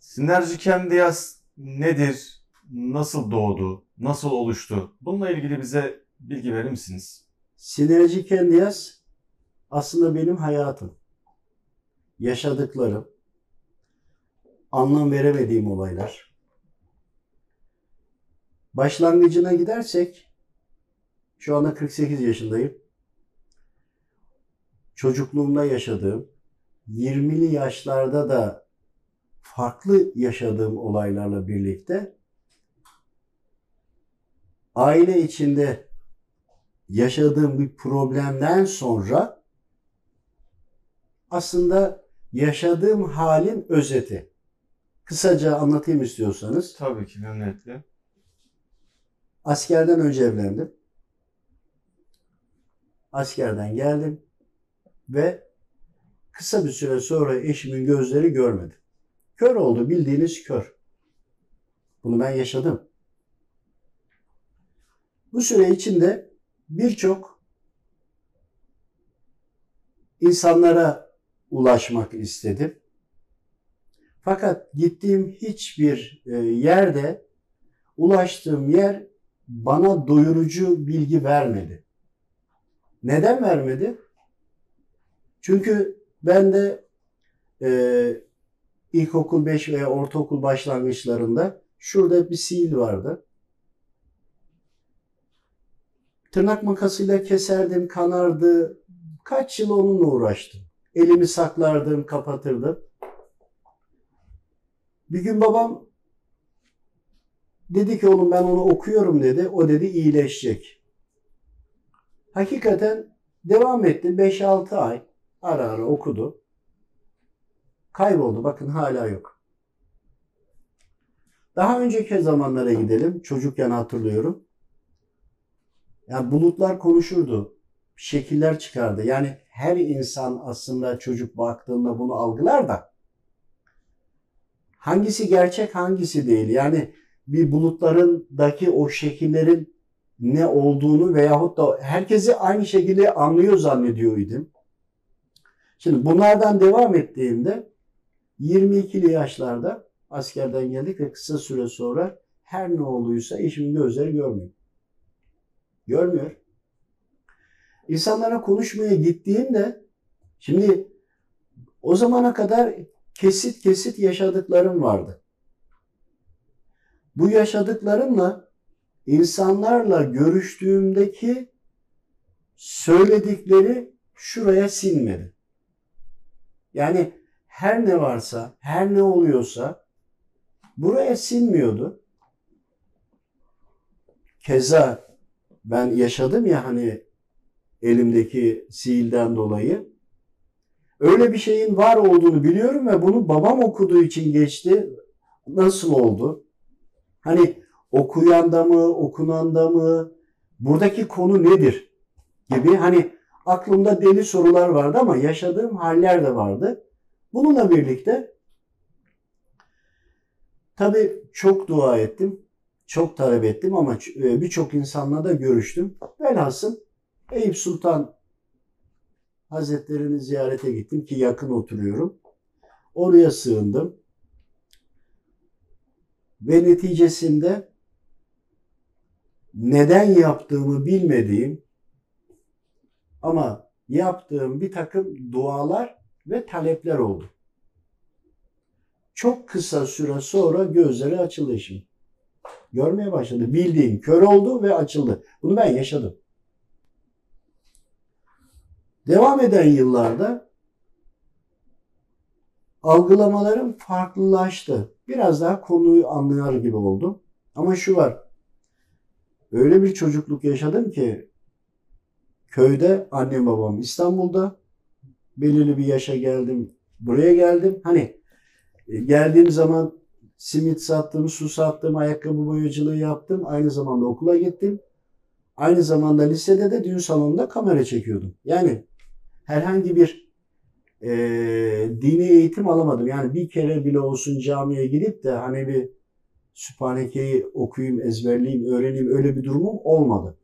Sinerji Kendiyas nedir? Nasıl doğdu? Nasıl oluştu? Bununla ilgili bize bilgi verir misiniz? Sinerji Kendiyas aslında benim hayatım. Yaşadıklarım, anlam veremediğim olaylar. Başlangıcına gidersek, şu anda 48 yaşındayım. Çocukluğumda yaşadığım, 20'li yaşlarda da farklı yaşadığım olaylarla birlikte aile içinde yaşadığım bir problemden sonra aslında yaşadığım halin özeti. Kısaca anlatayım istiyorsanız. Tabii ki memnuniyetle. Askerden önce evlendim. Askerden geldim ve kısa bir süre sonra eşimin gözleri görmedi. Kör oldu bildiğiniz kör. Bunu ben yaşadım. Bu süre içinde birçok insanlara ulaşmak istedim. Fakat gittiğim hiçbir e, yerde ulaştığım yer bana doyurucu bilgi vermedi. Neden vermedi? Çünkü ben de e, ilkokul 5 veya ortaokul başlangıçlarında şurada bir sil vardı. Tırnak makasıyla keserdim, kanardı. Kaç yıl onunla uğraştım. Elimi saklardım, kapatırdım. Bir gün babam dedi ki oğlum ben onu okuyorum dedi. O dedi iyileşecek. Hakikaten devam etti. 5-6 ay ara ara okudu. Kayboldu. Bakın hala yok. Daha önceki zamanlara gidelim. Çocukken hatırlıyorum. Yani bulutlar konuşurdu. Şekiller çıkardı. Yani her insan aslında çocuk baktığında bunu algılar da hangisi gerçek hangisi değil. Yani bir bulutlarındaki o şekillerin ne olduğunu veyahut da herkesi aynı şekilde anlıyor zannediyor idim. Şimdi bunlardan devam ettiğimde 22'li yaşlarda askerden geldik ve kısa süre sonra her ne olduysa eşimin gözleri görmüyor. Görmüyor. İnsanlara konuşmaya gittiğimde şimdi o zamana kadar kesit kesit yaşadıklarım vardı. Bu yaşadıklarımla insanlarla görüştüğümdeki söyledikleri şuraya sinmedi. Yani her ne varsa, her ne oluyorsa buraya sinmiyordu. Keza ben yaşadım ya hani elimdeki siilden dolayı. Öyle bir şeyin var olduğunu biliyorum ve bunu babam okuduğu için geçti. Nasıl oldu? Hani okuyanda mı, okunanda mı, buradaki konu nedir gibi hani aklımda deli sorular vardı ama yaşadığım haller de vardı. Bununla birlikte tabii çok dua ettim, çok talep ettim ama e, birçok insanla da görüştüm. Velhasıl Eyüp Sultan Hazretlerini ziyarete gittim ki yakın oturuyorum. Oraya sığındım. Ve neticesinde neden yaptığımı bilmediğim ama yaptığım bir takım dualar ve talepler oldu. Çok kısa süre sonra gözleri açıldı şimdi. Görmeye başladı. Bildiğim kör oldu ve açıldı. Bunu ben yaşadım. Devam eden yıllarda algılamalarım farklılaştı. Biraz daha konuyu anlar gibi oldum. Ama şu var. Öyle bir çocukluk yaşadım ki köyde annem babam İstanbul'da belirli bir yaşa geldim. Buraya geldim. Hani e, geldiğim zaman simit sattım, su sattım, ayakkabı boyacılığı yaptım. Aynı zamanda okula gittim. Aynı zamanda lisede de düğün salonunda kamera çekiyordum. Yani herhangi bir e, dini eğitim alamadım. Yani bir kere bile olsun camiye gidip de hani bir Sübhaneke'yi okuyayım, ezberleyeyim, öğreneyim öyle bir durumum olmadı.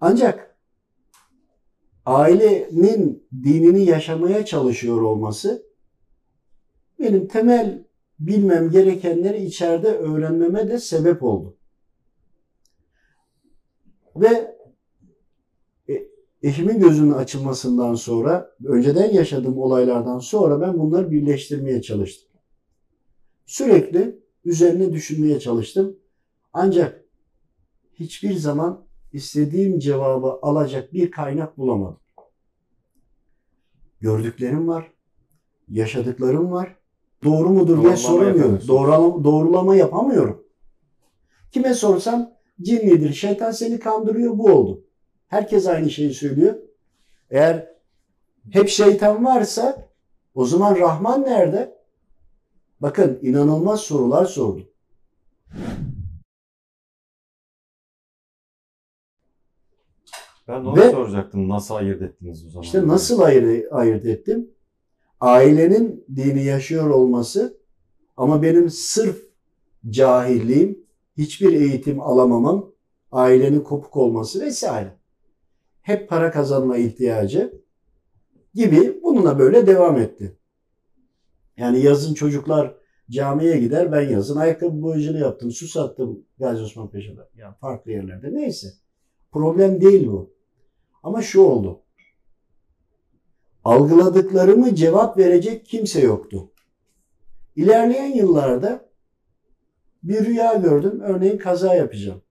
Ancak ailenin dinini yaşamaya çalışıyor olması benim temel bilmem gerekenleri içeride öğrenmeme de sebep oldu. Ve e, eşimin gözünün açılmasından sonra, önceden yaşadığım olaylardan sonra ben bunları birleştirmeye çalıştım. Sürekli üzerine düşünmeye çalıştım. Ancak hiçbir zaman istediğim cevabı alacak bir kaynak bulamadım. Gördüklerim var, yaşadıklarım var. Doğru mudur diye soramıyorum. Doğrulama, doğrulama yapamıyorum. Kime sorsam cinlidir, şeytan seni kandırıyor bu oldu. Herkes aynı şeyi söylüyor. Eğer hep şeytan varsa o zaman Rahman nerede? Bakın inanılmaz sorular sordu. Ben de onu Ve- soracaktım. Nasıl ayırt ettiniz o zaman? İşte nasıl ayırt, ayırt ettim? Ailenin dini yaşıyor olması ama benim sırf cahilliğim, hiçbir eğitim alamamam, ailenin kopuk olması vesaire. Hep para kazanma ihtiyacı gibi bununla böyle devam etti. Yani yazın çocuklar camiye gider, ben yazın ayakkabı boyacılığı yaptım, su sattım Gazi Osman Paşa'da. Yani farklı yerlerde neyse. Problem değil bu. Ama şu oldu. Algıladıklarımı cevap verecek kimse yoktu. İlerleyen yıllarda bir rüya gördüm. Örneğin kaza yapacağım.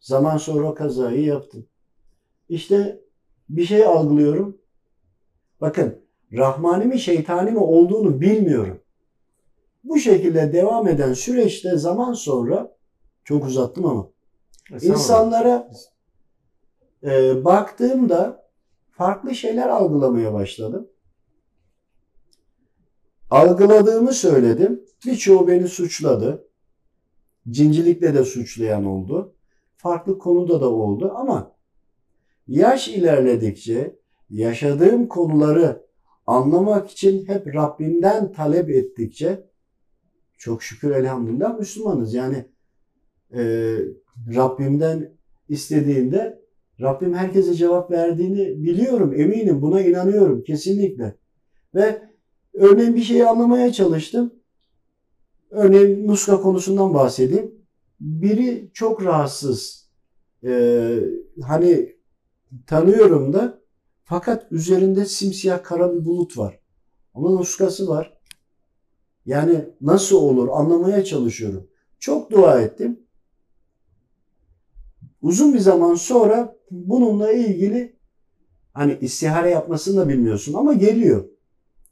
Zaman sonra o kazayı yaptım. İşte bir şey algılıyorum. Bakın Rahmani mi şeytani mi olduğunu bilmiyorum. Bu şekilde devam eden süreçte zaman sonra çok uzattım ama Estağfurullah. insanlara e, baktığımda farklı şeyler algılamaya başladım. Algıladığımı söyledim. Birçoğu beni suçladı. Cincilikle de suçlayan oldu. Farklı konuda da oldu ama yaş ilerledikçe yaşadığım konuları anlamak için hep Rabbimden talep ettikçe çok şükür elhamdülillah Müslümanız. Yani e, Rabbimden istediğinde Rabbim herkese cevap verdiğini biliyorum, eminim, buna inanıyorum kesinlikle. Ve örneğin bir şeyi anlamaya çalıştım. Örneğin muska konusundan bahsedeyim. Biri çok rahatsız. Ee, hani tanıyorum da fakat üzerinde simsiyah kara bir bulut var. Ama nuskası var. Yani nasıl olur anlamaya çalışıyorum. Çok dua ettim. Uzun bir zaman sonra bununla ilgili hani istihare yapmasını da bilmiyorsun ama geliyor.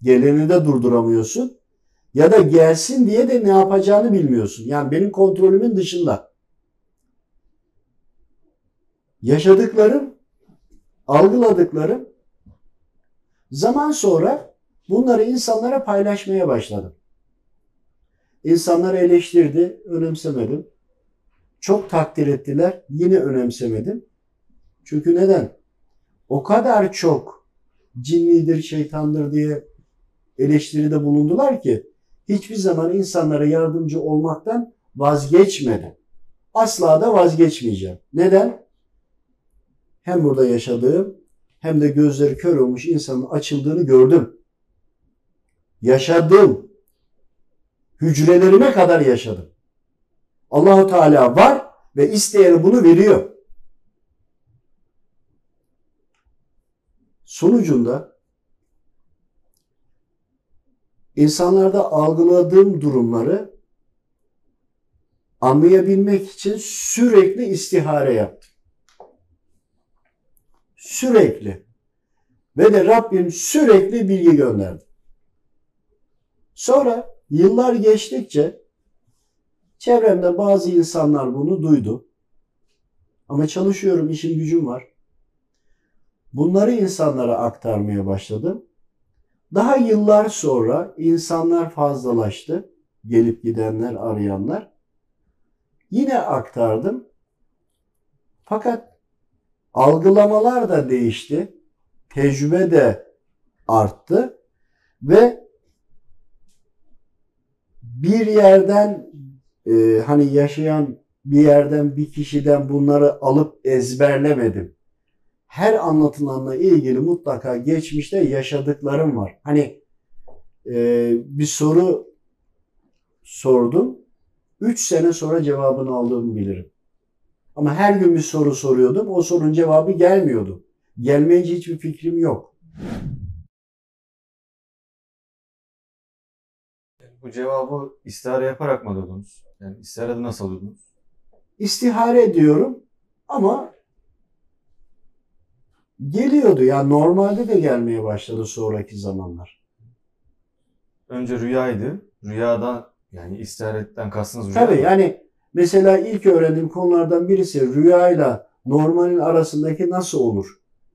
Geleni de durduramıyorsun. Ya da gelsin diye de ne yapacağını bilmiyorsun. Yani benim kontrolümün dışında. Yaşadıklarım, algıladıklarım zaman sonra bunları insanlara paylaşmaya başladım. İnsanlar eleştirdi, önemsemedim. Çok takdir ettiler, yine önemsemedim. Çünkü neden? O kadar çok cinlidir, şeytandır diye eleştiride bulundular ki hiçbir zaman insanlara yardımcı olmaktan vazgeçmedim. Asla da vazgeçmeyeceğim. Neden? Hem burada yaşadığım hem de gözleri kör olmuş insanın açıldığını gördüm. Yaşadım. Hücrelerime kadar yaşadım. Allahu Teala var ve isteyene bunu veriyor. Sonucunda insanlarda algıladığım durumları anlayabilmek için sürekli istihare yaptım. Sürekli. Ve de Rabbim sürekli bilgi gönderdi. Sonra yıllar geçtikçe çevremde bazı insanlar bunu duydu. Ama çalışıyorum, işim gücüm var. Bunları insanlara aktarmaya başladım. Daha yıllar sonra insanlar fazlalaştı. Gelip gidenler, arayanlar. Yine aktardım. Fakat algılamalar da değişti. Tecrübe de arttı. Ve bir yerden e, hani yaşayan bir yerden bir kişiden bunları alıp ezberlemedim. Her anlatılanla ilgili mutlaka geçmişte yaşadıklarım var. Hani e, bir soru sordum. 3 sene sonra cevabını aldığımı bilirim. Ama her gün bir soru soruyordum. O sorunun cevabı gelmiyordu. Gelmeyince hiçbir fikrim yok. Bu cevabı istihare yaparak mı alıyordunuz? Yani istiharede nasıl alıyordunuz? İstihare ediyorum ama geliyordu. Yani normalde de gelmeye başladı sonraki zamanlar. Önce rüyaydı. Rüyadan yani istiharetten kastınız rüya Tabii mı? yani mesela ilk öğrendiğim konulardan birisi rüyayla normalin arasındaki nasıl olur?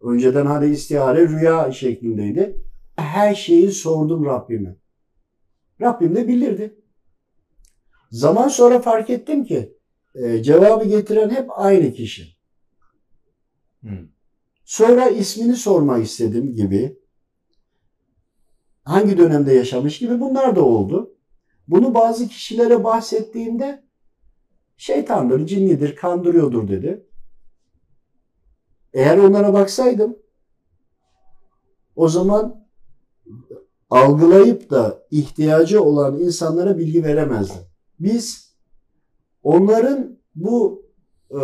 Önceden hadi istihare rüya şeklindeydi. Her şeyi sordum Rabbime. Rabbim de bilirdi. Zaman sonra fark ettim ki e, cevabı getiren hep aynı kişi. Hı. Sonra ismini sormak istedim gibi. Hangi dönemde yaşamış gibi bunlar da oldu. Bunu bazı kişilere bahsettiğimde şeytandır, cinnidir, kandırıyordur dedi. Eğer onlara baksaydım o zaman algılayıp da ihtiyacı olan insanlara bilgi veremezdim. Biz onların bu e,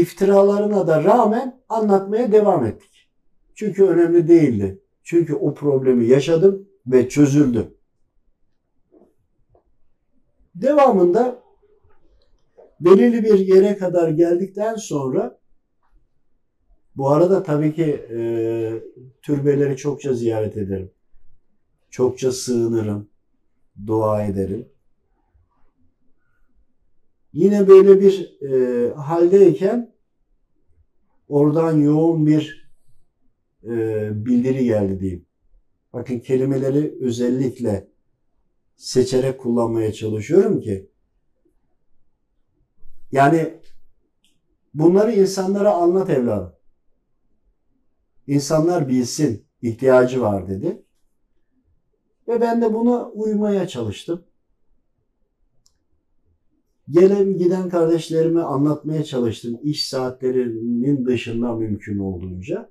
iftiralarına da rağmen anlatmaya devam ettik. Çünkü önemli değildi. Çünkü o problemi yaşadım ve çözüldü. Devamında belirli bir yere kadar geldikten sonra bu arada tabii ki e, türbeleri çokça ziyaret ederim. Çokça sığınırım, dua ederim. Yine böyle bir e, haldeyken oradan yoğun bir e, bildiri geldi diyeyim. Bakın kelimeleri özellikle seçerek kullanmaya çalışıyorum ki yani bunları insanlara anlat evladım. İnsanlar bilsin, ihtiyacı var dedi. Ve ben de buna uymaya çalıştım. Gelen giden kardeşlerime anlatmaya çalıştım. İş saatlerinin dışında mümkün olduğunca.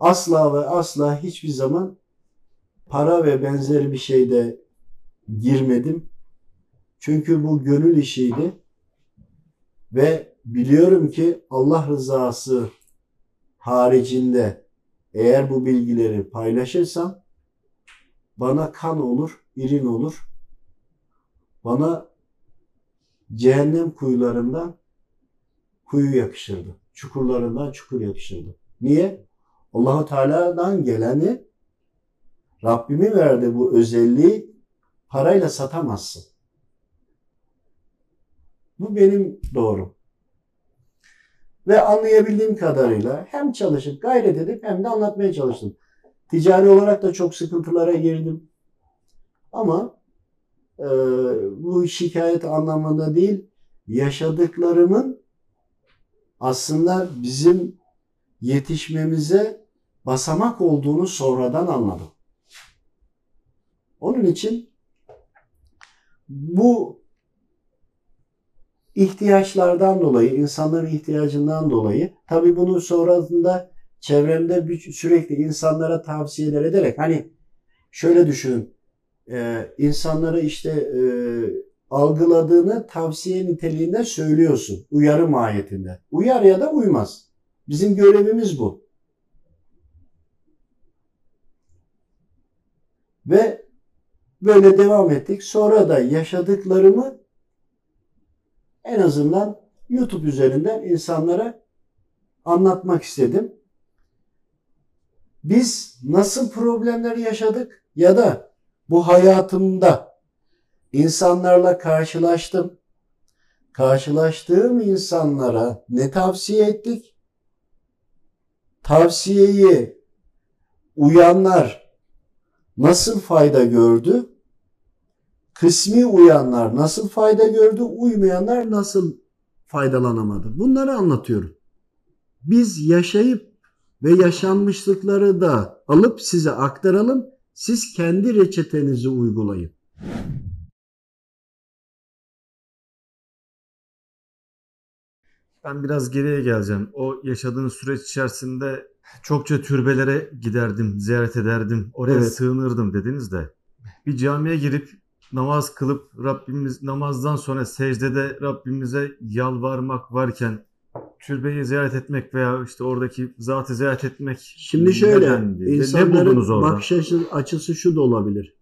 Asla ve asla hiçbir zaman para ve benzeri bir şeyde girmedim. Çünkü bu gönül işiydi. Ve biliyorum ki Allah rızası haricinde eğer bu bilgileri paylaşırsam bana kan olur, irin olur. Bana cehennem kuyularından kuyu yakışırdı. Çukurlarından çukur yakışırdı. Niye? Allahu Teala'dan geleni Rabbimi verdi bu özelliği parayla satamazsın. Bu benim doğrum. Ve anlayabildiğim kadarıyla hem çalışıp gayret edip hem de anlatmaya çalıştım. Ticari olarak da çok sıkıntılara girdim. Ama e, bu şikayet anlamında değil, yaşadıklarımın aslında bizim yetişmemize basamak olduğunu sonradan anladım. Onun için bu ihtiyaçlardan dolayı, insanların ihtiyacından dolayı tabii bunu sonrasında çevremde sürekli insanlara tavsiyeler ederek hani şöyle düşünün e, insanlara işte e, algıladığını tavsiye niteliğinde söylüyorsun. Uyarı mahiyetinde. Uyar ya da uymaz. Bizim görevimiz bu. Ve böyle devam ettik. Sonra da yaşadıklarımı en azından YouTube üzerinden insanlara anlatmak istedim. Biz nasıl problemler yaşadık ya da bu hayatımda insanlarla karşılaştım. Karşılaştığım insanlara ne tavsiye ettik? Tavsiyeyi uyanlar nasıl fayda gördü? Kısmi uyanlar nasıl fayda gördü? Uymayanlar nasıl faydalanamadı? Bunları anlatıyorum. Biz yaşayıp ve yaşanmışlıkları da alıp size aktaralım. Siz kendi reçetenizi uygulayın. Ben biraz geriye geleceğim. O yaşadığınız süreç içerisinde Çokça türbelere giderdim, ziyaret ederdim, oraya Evet. sığınırdım dediniz de. Bir camiye girip namaz kılıp Rabbimiz namazdan sonra secdede Rabbimize yalvarmak varken türbeyi ziyaret etmek veya işte oradaki zatı ziyaret etmek Şimdi şöyle nedendi? Ne- ne insanların bakış açı- açısı şu da olabilir.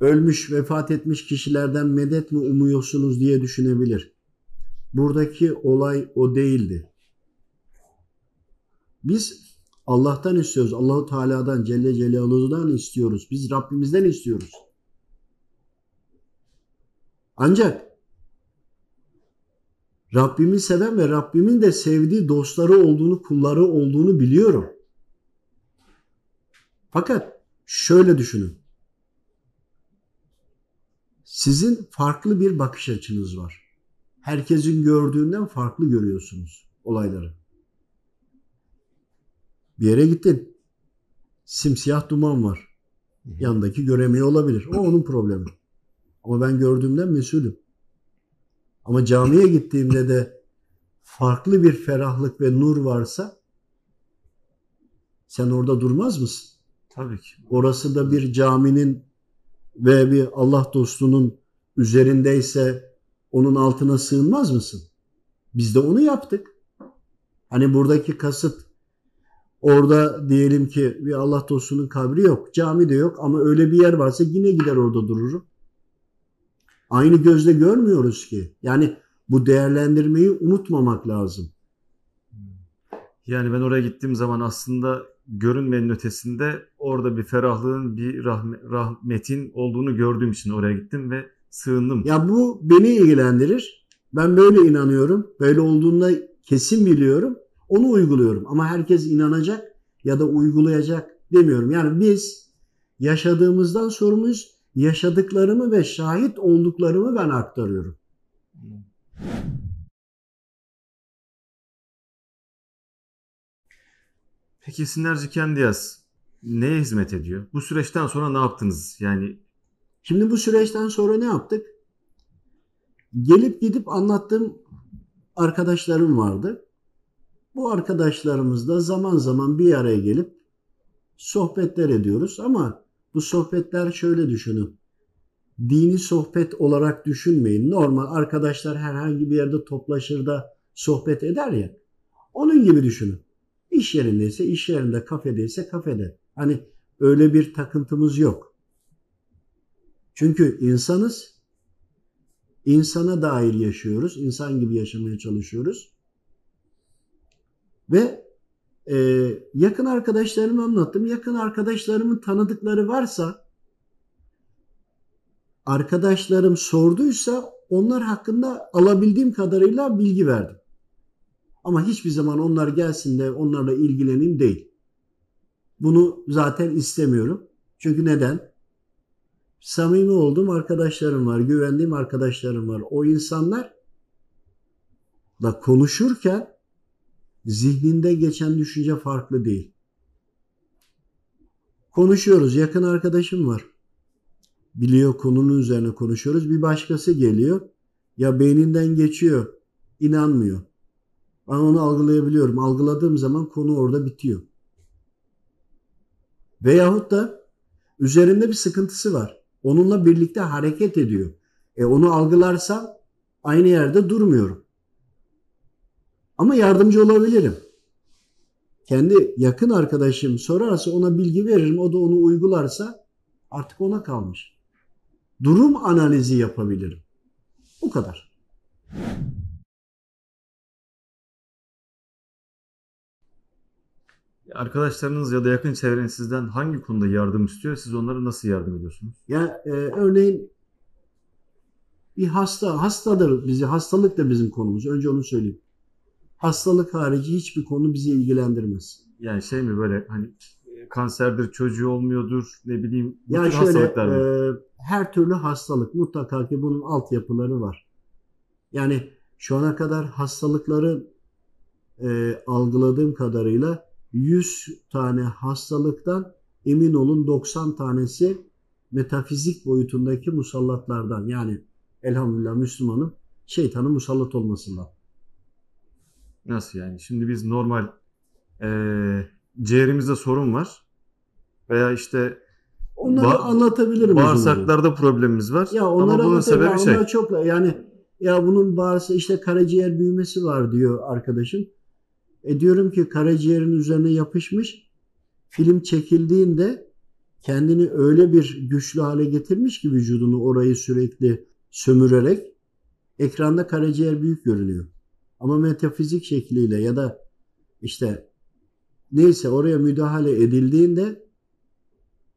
Ölmüş, vefat etmiş kişilerden medet mi umuyorsunuz diye düşünebilir. Buradaki olay o değildi. Biz Allah'tan istiyoruz. Allahu Teala'dan Celle Celaluhu'dan istiyoruz. Biz Rabbimizden istiyoruz. Ancak Rabbimi seven ve Rabbimin de sevdiği dostları olduğunu, kulları olduğunu biliyorum. Fakat şöyle düşünün. Sizin farklı bir bakış açınız var. Herkesin gördüğünden farklı görüyorsunuz olayları. Bir yere gittin. Simsiyah duman var. Yandaki göremiyor olabilir. O onun problemi. Ama ben gördüğümden mesulüm. Ama camiye gittiğimde de farklı bir ferahlık ve nur varsa sen orada durmaz mısın? Tabii ki. Orası da bir caminin ve bir Allah dostunun üzerindeyse onun altına sığınmaz mısın? Biz de onu yaptık. Hani buradaki kasıt orada diyelim ki bir Allah dostunun kabri yok, cami de yok ama öyle bir yer varsa yine gider orada dururum. Aynı gözle görmüyoruz ki. Yani bu değerlendirmeyi unutmamak lazım. Yani ben oraya gittiğim zaman aslında görünmenin ötesinde orada bir ferahlığın, bir rahme- rahmetin olduğunu gördüğüm için oraya gittim ve sığındım. Ya bu beni ilgilendirir. Ben böyle inanıyorum. Böyle olduğunda kesin biliyorum. Onu uyguluyorum. Ama herkes inanacak ya da uygulayacak demiyorum. Yani biz yaşadığımızdan sorumluyuz. Yaşadıklarımı ve şahit olduklarımı ben aktarıyorum. Peki Sinerji Kendiyaz neye hizmet ediyor? Bu süreçten sonra ne yaptınız? Yani Şimdi bu süreçten sonra ne yaptık? Gelip gidip anlattığım arkadaşlarım vardı. Bu arkadaşlarımızla zaman zaman bir araya gelip sohbetler ediyoruz ama bu sohbetler şöyle düşünün. Dini sohbet olarak düşünmeyin. Normal arkadaşlar herhangi bir yerde toplaşır da sohbet eder ya. Onun gibi düşünün. İş yerindeyse iş yerinde, kafedeyse kafede. Hani öyle bir takıntımız yok. Çünkü insanız. insana dair yaşıyoruz. insan gibi yaşamaya çalışıyoruz. Ve e, yakın arkadaşlarımı anlattım. Yakın arkadaşlarımın tanıdıkları varsa arkadaşlarım sorduysa onlar hakkında alabildiğim kadarıyla bilgi verdim. Ama hiçbir zaman onlar gelsin de onlarla ilgileneyim değil. Bunu zaten istemiyorum. Çünkü neden? Samimi olduğum arkadaşlarım var, güvendiğim arkadaşlarım var. O insanlar da konuşurken zihninde geçen düşünce farklı değil. Konuşuyoruz, yakın arkadaşım var. Biliyor konunun üzerine konuşuyoruz. Bir başkası geliyor. Ya beyninden geçiyor. inanmıyor. Ben onu algılayabiliyorum. Algıladığım zaman konu orada bitiyor. Veyahut da üzerinde bir sıkıntısı var. Onunla birlikte hareket ediyor. E onu algılarsam aynı yerde durmuyorum. Ama yardımcı olabilirim. Kendi yakın arkadaşım sorarsa ona bilgi veririm. O da onu uygularsa artık ona kalmış. Durum analizi yapabilirim. Bu kadar. arkadaşlarınız ya da yakın çevren sizden hangi konuda yardım istiyor? Siz onlara nasıl yardım ediyorsunuz? Ya e, örneğin bir hasta hastadır bizi hastalık da bizim konumuz. Önce onu söyleyeyim. Hastalık harici hiçbir konu bizi ilgilendirmez. Yani şey mi böyle hani kanserdir, çocuğu olmuyordur, ne bileyim bu Ya tür şöyle hastalıklar mı? e, her türlü hastalık mutlaka ki bunun altyapıları var. Yani şu ana kadar hastalıkları e, algıladığım kadarıyla 100 tane hastalıktan emin olun 90 tanesi metafizik boyutundaki musallatlardan yani elhamdülillah Müslümanım şeytanın musallat olmasından. Nasıl yani? Şimdi biz normal eee, ciğerimizde sorun var veya işte Onları Ba- anlatabilirim. bağırsaklarda problemimiz var. Ya onları Ama bunun sebebi şey. Onlar çok yani ya bunun bağırsa işte karaciğer büyümesi var diyor arkadaşım. E diyorum ki karaciğerin üzerine yapışmış. Film çekildiğinde kendini öyle bir güçlü hale getirmiş ki vücudunu orayı sürekli sömürerek ekranda karaciğer büyük görünüyor. Ama metafizik şekliyle ya da işte neyse oraya müdahale edildiğinde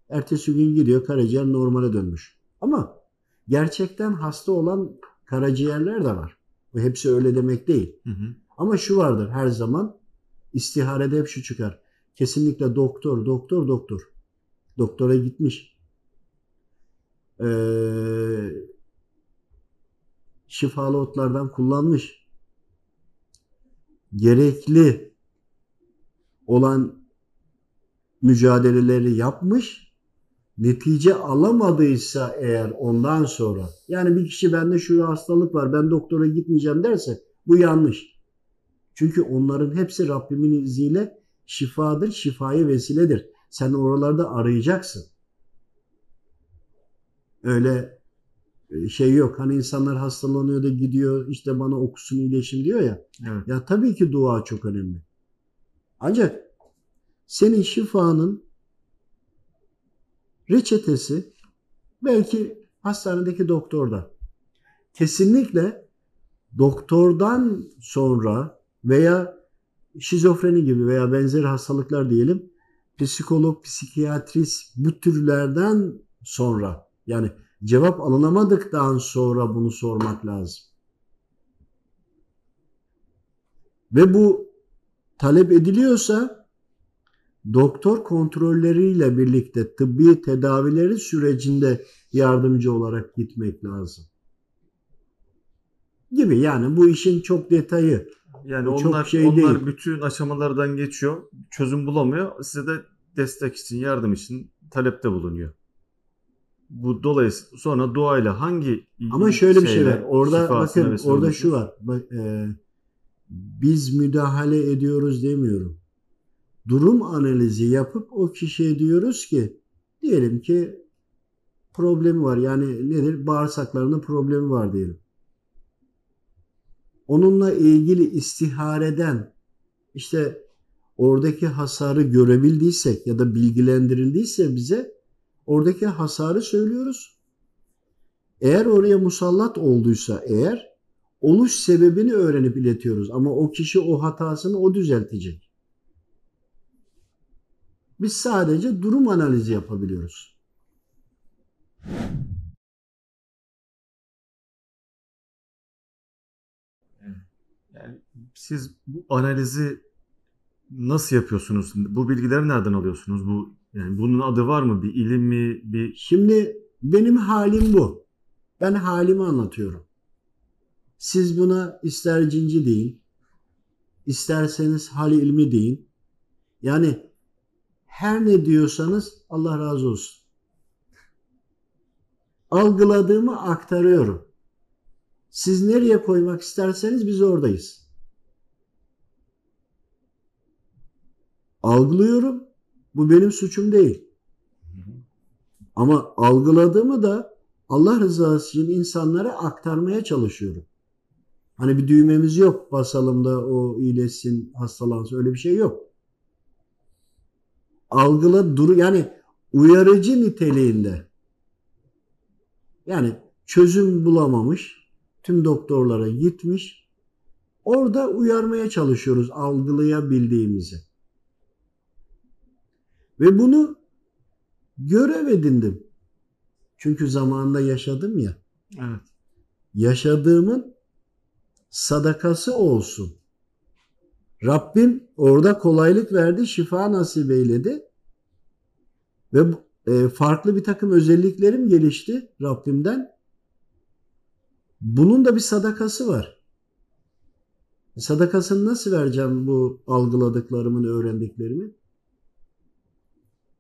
ertesi gün gidiyor karaciğer normale dönmüş. Ama gerçekten hasta olan karaciğerler de var. Bu hepsi öyle demek değil. Hı hı. Ama şu vardır her zaman istiharede hep şu çıkar. Kesinlikle doktor, doktor, doktor. Doktora gitmiş. Ee, şifalı otlardan kullanmış. Gerekli olan mücadeleleri yapmış. Netice alamadıysa eğer ondan sonra yani bir kişi bende şu hastalık var ben doktora gitmeyeceğim derse bu yanlış. Çünkü onların hepsi Rabbimin izniyle şifadır, şifaya vesiledir. Sen oralarda arayacaksın. Öyle şey yok. Hani insanlar hastalanıyor da gidiyor işte bana okusun iyileşin diyor ya. Evet. Ya tabii ki dua çok önemli. Ancak senin şifanın reçetesi belki hastanedeki doktorda. Kesinlikle doktordan sonra veya şizofreni gibi veya benzeri hastalıklar diyelim psikolog, psikiyatrist bu türlerden sonra yani cevap alınamadıktan sonra bunu sormak lazım. Ve bu talep ediliyorsa doktor kontrolleriyle birlikte tıbbi tedavileri sürecinde yardımcı olarak gitmek lazım. Gibi yani bu işin çok detayı. Yani Bu çok onlar şey onlar değil. bütün aşamalardan geçiyor. Çözüm bulamıyor. Size de destek için, yardım için talepte bulunuyor. Bu dolayısıyla sonra duayla hangi Ama şöyle bir şey var. Orada bakın orada şu var. Bak, e, biz müdahale ediyoruz demiyorum. Durum analizi yapıp o kişiye diyoruz ki diyelim ki problemi var. Yani nedir? Bağırsaklarında problemi var diyelim. Onunla ilgili istihareden işte oradaki hasarı görebildiysek ya da bilgilendirildiyse bize oradaki hasarı söylüyoruz. Eğer oraya musallat olduysa eğer oluş sebebini öğrenip iletiyoruz ama o kişi o hatasını o düzeltecek. Biz sadece durum analizi yapabiliyoruz. Yani siz bu analizi nasıl yapıyorsunuz? Bu bilgileri nereden alıyorsunuz? Bu yani bunun adı var mı? Bir ilim mi? Bir Şimdi benim halim bu. Ben halimi anlatıyorum. Siz buna ister cinci deyin, isterseniz hal ilmi deyin. Yani her ne diyorsanız Allah razı olsun. Algıladığımı aktarıyorum. Siz nereye koymak isterseniz biz oradayız. Algılıyorum. Bu benim suçum değil. Ama algıladığımı da Allah rızası için insanlara aktarmaya çalışıyorum. Hani bir düğmemiz yok basalım da o iyileşsin, hastalansın öyle bir şey yok. Algıla dur yani uyarıcı niteliğinde. Yani çözüm bulamamış, tüm doktorlara gitmiş. Orada uyarmaya çalışıyoruz algılayabildiğimizi. Ve bunu görev edindim. Çünkü zamanında yaşadım ya. evet. Yaşadığımın sadakası olsun. Rabbim orada kolaylık verdi, şifa nasip eyledi. Ve e, farklı bir takım özelliklerim gelişti Rabbimden. Bunun da bir sadakası var. Sadakasını nasıl vereceğim bu algıladıklarımın, öğrendiklerimi?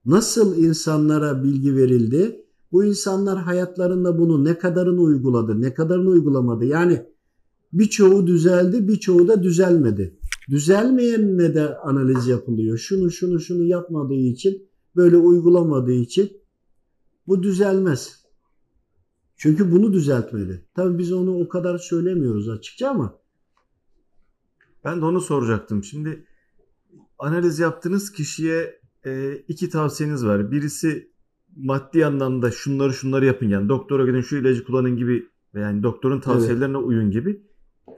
Nasıl insanlara bilgi verildi? Bu insanlar hayatlarında bunu ne kadarını uyguladı, ne kadarını uygulamadı? Yani birçoğu düzeldi, birçoğu da düzelmedi. Düzelmeyenine de analiz yapılıyor. Şunu şunu şunu yapmadığı için, böyle uygulamadığı için bu düzelmez. Çünkü bunu düzeltmeli. Tabii biz onu o kadar söylemiyoruz açıkça ama Ben de onu soracaktım. Şimdi analiz yaptığınız kişiye e, iki tavsiyeniz var. Birisi maddi anlamda şunları şunları yapın yani doktora gidin şu ilacı kullanın gibi yani doktorun tavsiyelerine uyun gibi.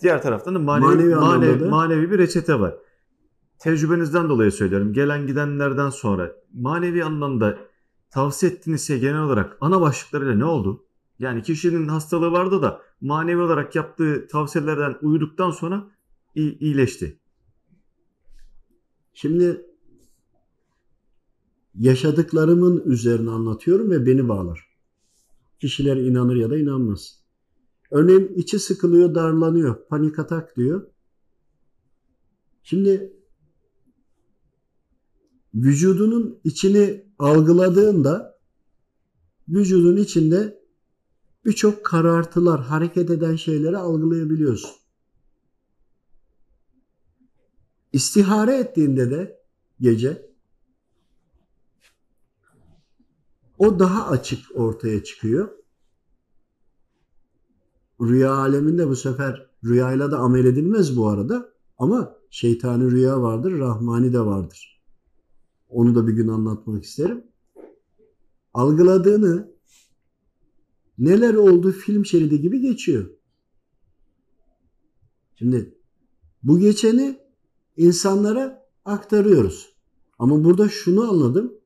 Diğer taraftan da manevi, Manevi manevi, da- manevi bir reçete var. Tecrübenizden dolayı söylüyorum. Gelen gidenlerden sonra manevi anlamda tavsiye ettiğiniz şey genel olarak ana başlıklarıyla ne oldu? Yani kişinin hastalığı vardı da manevi olarak yaptığı tavsiyelerden uyuduktan sonra iyi, iyileşti. Şimdi yaşadıklarımın üzerine anlatıyorum ve beni bağlar. Kişiler inanır ya da inanmaz. Örneğin içi sıkılıyor, darlanıyor, panik atak diyor. Şimdi vücudunun içini algıladığında vücudun içinde birçok karartılar, hareket eden şeyleri algılayabiliyorsun. İstihare ettiğinde de gece o daha açık ortaya çıkıyor. Rüya aleminde bu sefer rüyayla da amel edilmez bu arada ama şeytani rüya vardır, rahmani de vardır. Onu da bir gün anlatmak isterim. Algıladığını neler oldu film şeridi gibi geçiyor. Şimdi bu geçeni insanlara aktarıyoruz. Ama burada şunu anladım.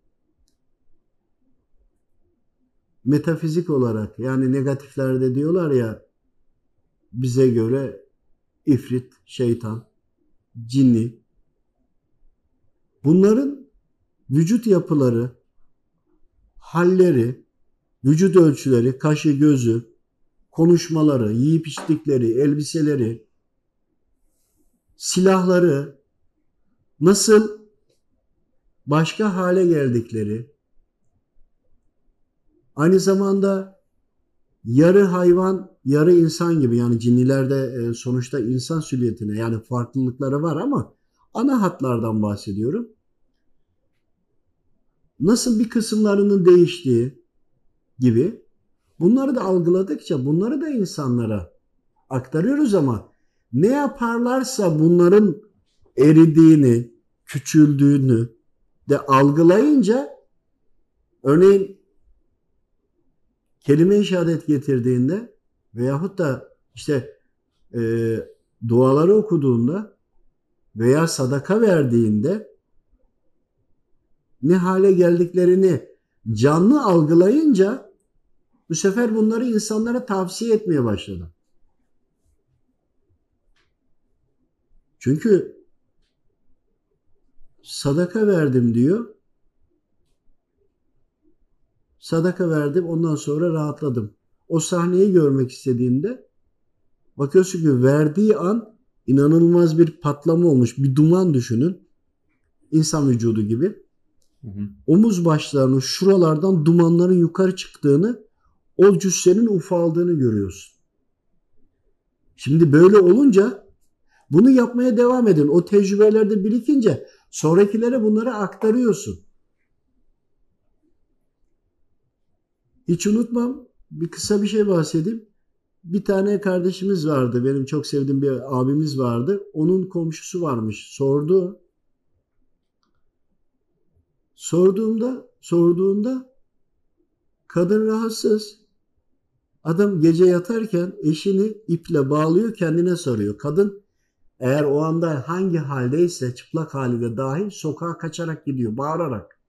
Metafizik olarak yani negatiflerde diyorlar ya bize göre ifrit, şeytan, cinni. Bunların vücut yapıları, halleri, vücut ölçüleri, kaşı, gözü, konuşmaları, yiyip içtikleri, elbiseleri, silahları nasıl başka hale geldikleri aynı zamanda yarı hayvan yarı insan gibi yani cinnilerde e, sonuçta insan silüetine yani farklılıkları var ama ana hatlardan bahsediyorum. Nasıl bir kısımlarının değiştiği gibi bunları da algıladıkça bunları da insanlara aktarıyoruz ama ne yaparlarsa bunların eridiğini, küçüldüğünü de algılayınca örneğin kelime-i şehadet getirdiğinde veyahut da işte e, duaları okuduğunda veya sadaka verdiğinde ne hale geldiklerini canlı algılayınca bu sefer bunları insanlara tavsiye etmeye başladı. Çünkü sadaka verdim diyor. Sadaka verdim ondan sonra rahatladım. O sahneyi görmek istediğinde bakıyorsun ki verdiği an inanılmaz bir patlama olmuş. Bir duman düşünün. İnsan vücudu gibi. Hı hı. Omuz başlarının şuralardan dumanların yukarı çıktığını o cüssenin ufaldığını görüyorsun. Şimdi böyle olunca bunu yapmaya devam edin. O tecrübelerde birikince sonrakilere bunları aktarıyorsun. Hiç unutmam. Bir kısa bir şey bahsedeyim. Bir tane kardeşimiz vardı. Benim çok sevdiğim bir abimiz vardı. Onun komşusu varmış. Sordu. Sorduğumda, sorduğunda kadın rahatsız. Adam gece yatarken eşini iple bağlıyor, kendine sarıyor. Kadın eğer o anda hangi haldeyse çıplak halinde dahil sokağa kaçarak gidiyor, bağırarak.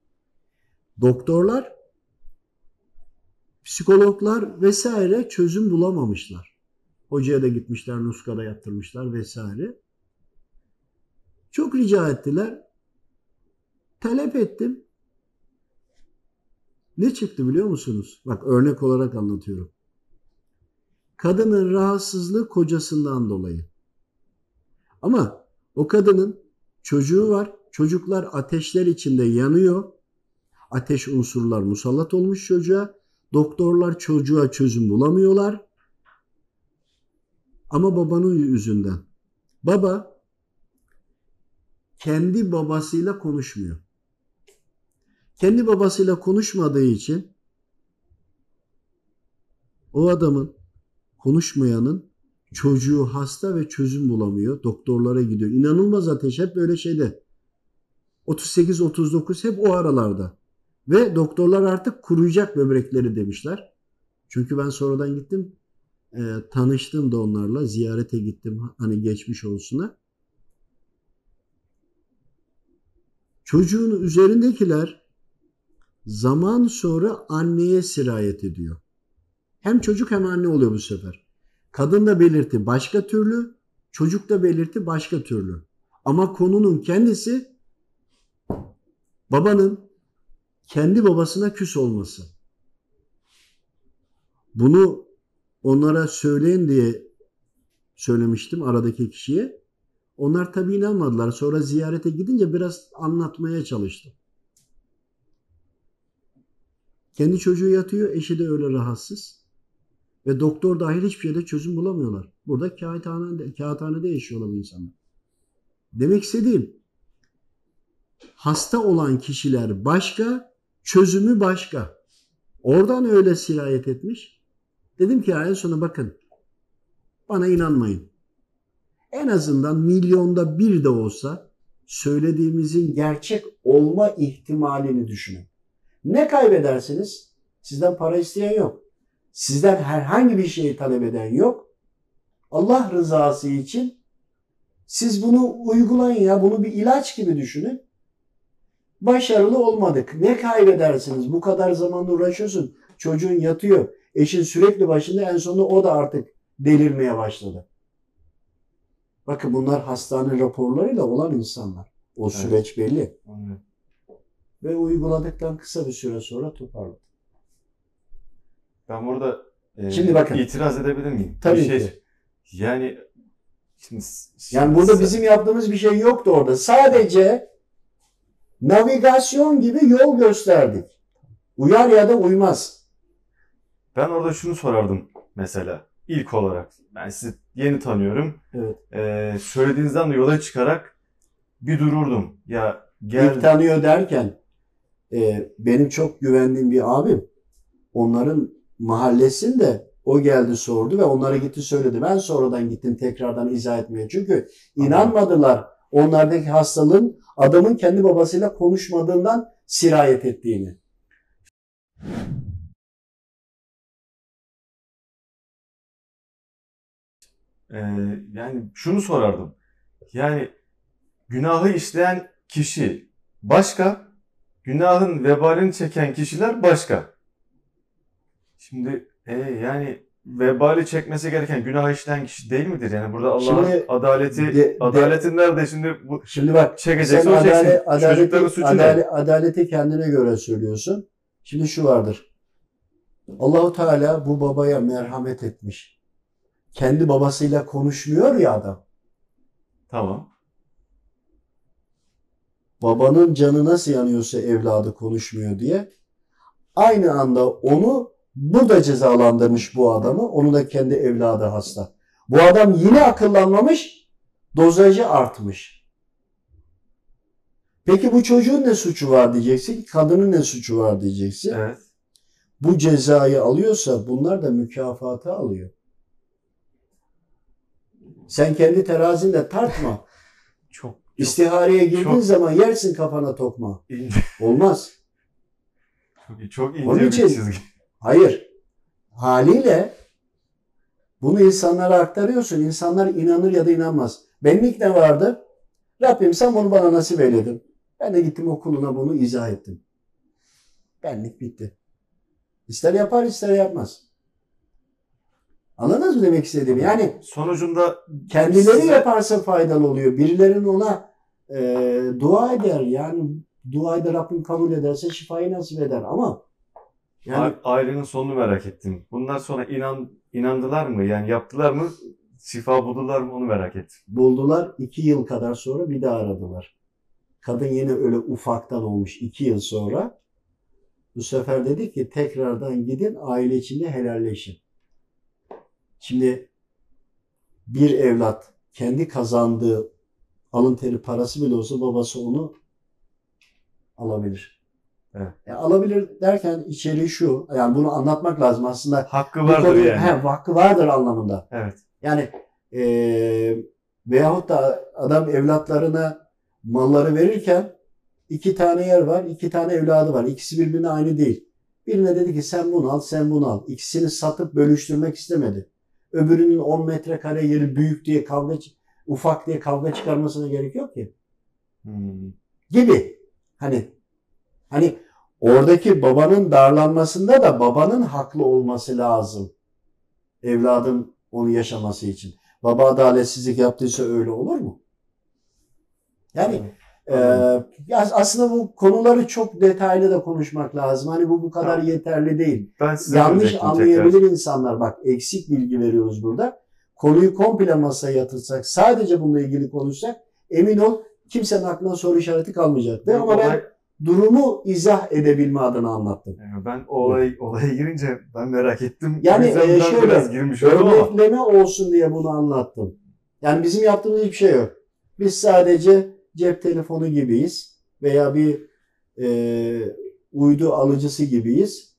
Doktorlar, psikologlar vesaire çözüm bulamamışlar. Hocaya da gitmişler, Nuska'da yaptırmışlar vesaire. Çok rica ettiler. Talep ettim. Ne çıktı biliyor musunuz? Bak örnek olarak anlatıyorum. Kadının rahatsızlığı kocasından dolayı. Ama o kadının çocuğu var. Çocuklar ateşler içinde yanıyor. Ateş unsurlar musallat olmuş çocuğa. Doktorlar çocuğa çözüm bulamıyorlar. Ama babanın yüzünden. Baba kendi babasıyla konuşmuyor. Kendi babasıyla konuşmadığı için o adamın konuşmayanın çocuğu hasta ve çözüm bulamıyor. Doktorlara gidiyor. İnanılmaz ateş hep böyle şeyde. 38-39 hep o aralarda. Ve doktorlar artık kuruyacak böbrekleri demişler. Çünkü ben sonradan gittim. e, tanıştım da onlarla. Ziyarete gittim. Hani geçmiş olsuna. Çocuğun üzerindekiler zaman sonra anneye sirayet ediyor. Hem çocuk hem anne oluyor bu sefer. Kadın da belirti başka türlü, çocuk da belirti başka türlü. Ama konunun kendisi babanın kendi babasına küs olması. Bunu onlara söyleyin diye söylemiştim aradaki kişiye. Onlar tabii inanmadılar. Sonra ziyarete gidince biraz anlatmaya çalıştım. Kendi çocuğu yatıyor, eşi de öyle rahatsız. Ve doktor dahil hiçbir şeyde çözüm bulamıyorlar. Burada kağıthanede, kağıthanede yaşıyorlar bu insanlar. Demek istediğim hasta olan kişiler başka, çözümü başka. Oradan öyle sirayet etmiş. Dedim ki en sona bakın bana inanmayın. En azından milyonda bir de olsa söylediğimizin gerçek olma ihtimalini düşünün. Ne kaybedersiniz? Sizden para isteyen yok. Sizden herhangi bir şeyi talep eden yok. Allah rızası için siz bunu uygulayın ya. Bunu bir ilaç gibi düşünün. Başarılı olmadık. Ne kaybedersiniz? Bu kadar zaman uğraşıyorsun. Çocuğun yatıyor. Eşin sürekli başında en sonunda o da artık delirmeye başladı. Bakın bunlar hastane raporlarıyla olan insanlar. O Evet. süreç belli. Anlıyorum. Ve uyguladıktan kısa bir süre sonra toparladı. Ben burada e, Şimdi bakın. itiraz edebilir miyim? Tabii Bir şey, ki. Yani şimdi, Yani burada bizim yaptığımız bir şey yoktu orada. Sadece navigasyon gibi yol gösterdik. Uyar ya da uymaz. Ben orada şunu sorardım mesela ilk olarak. Ben sizi yeni tanıyorum. Evet. Ee, söylediğinizden de yola çıkarak bir dururdum. Ya gel İlk tanıyor derken e, benim çok güvendiğim bir abim onların mahallesinde o geldi sordu ve onlara gitti söyledi. Ben sonradan gittim tekrardan izah etmeye. Çünkü inanmadılar onlardaki hastalığın adamın kendi babasıyla konuşmadığından sirayet ettiğini. Ee, yani şunu sorardım. Yani günahı işleyen kişi başka, günahın vebalini çeken kişiler başka. Şimdi e, yani vebali çekmesi gereken günah işleyen kişi değil midir? Yani burada Allah'ın Şimdi adaleti de- de- adaleti nerede şimdi bu Şimdi bak çekecekse Sen o çeksin. adalet, adaleti, Çocukların suçu ne? adale- adaleti kendine göre söylüyorsun. Şimdi şu vardır. Allahu Teala bu babaya merhamet etmiş. Kendi babasıyla konuşmuyor ya adam. Tamam. Babanın canı nasıl yanıyorsa evladı konuşmuyor diye. Aynı anda onu bu da cezalandırmış bu adamı. Onu da kendi evladı hasta. Bu adam yine akıllanmamış. Dozajı artmış. Peki bu çocuğun ne suçu var diyeceksin. Kadının ne suçu var diyeceksin. Evet. Bu cezayı alıyorsa bunlar da mükafatı alıyor. Sen kendi terazinde tartma. Çok İstihareye girdiğin Çok- zaman yersin kafana tokma. ince, Olmaz. çok, çok ince Onun bir için- çizgi. Hayır. Haliyle bunu insanlara aktarıyorsun. İnsanlar inanır ya da inanmaz. Benlik ne vardı? Rabbim sen bunu bana nasip eyledin. Ben de gittim okuluna bunu izah ettim. Benlik bitti. İster yapar ister yapmaz. Anladınız mı demek istediğimi? Yani Sonucunda kendileri Size- yaparsa faydalı oluyor. Birilerinin ona e, dua eder. Yani duayı da Rabbim kabul ederse şifayı nasip eder. Ama yani a- ailenin sonunu merak ettim. Bunlar sonra inan inandılar mı? Yani yaptılar mı? Şifa buldular mı? Onu merak ettim. buldular. iki yıl kadar sonra bir daha aradılar. Kadın yine öyle ufaktan olmuş iki yıl sonra. Bu sefer dedi ki tekrardan gidin aile içinde helalleşin. Şimdi bir evlat kendi kazandığı alın teri parası bile olsa babası onu alabilir. Evet. Ya alabilir derken içeriği şu. Yani bunu anlatmak lazım aslında. Hakkı vardır konuyu- yani. He, hakkı vardır anlamında. Evet. Yani eee veyahut da adam evlatlarına malları verirken iki tane yer var, iki tane evladı var. İkisi birbirine aynı değil. Birine dedi ki sen bunu al, sen bunu al. İkisini satıp bölüştürmek istemedi. Öbürünün 10 metrekare yeri büyük diye kavga, ufak diye kavga çıkarmasına gerek yok ki. Hmm. Gibi. Hani hani oradaki babanın darlanmasında da babanın haklı olması lazım. Evladın onu yaşaması için. Baba adaletsizlik yaptıysa öyle olur mu? Yani e, aslında bu konuları çok detaylı da konuşmak lazım. Hani bu bu kadar Tamam. yeterli değil. ben size Yanlış anlayabilir tekrar. insanlar. Bak eksik bilgi veriyoruz burada. Konuyu komple masaya yatırsak, sadece bununla ilgili konuşsak emin ol kimsenin aklına soru işareti kalmayacaktı. Ama ben durumu izah edebilme adına anlattım. Yani ben olay, olaya girince ben merak ettim. Yani, e, şöyle, biraz girmiş oldum ama. Örnekleme olsun diye bunu anlattım. Yani bizim yaptığımız hiçbir şey yok. Biz sadece cep telefonu gibiyiz veya bir e, uydu alıcısı gibiyiz.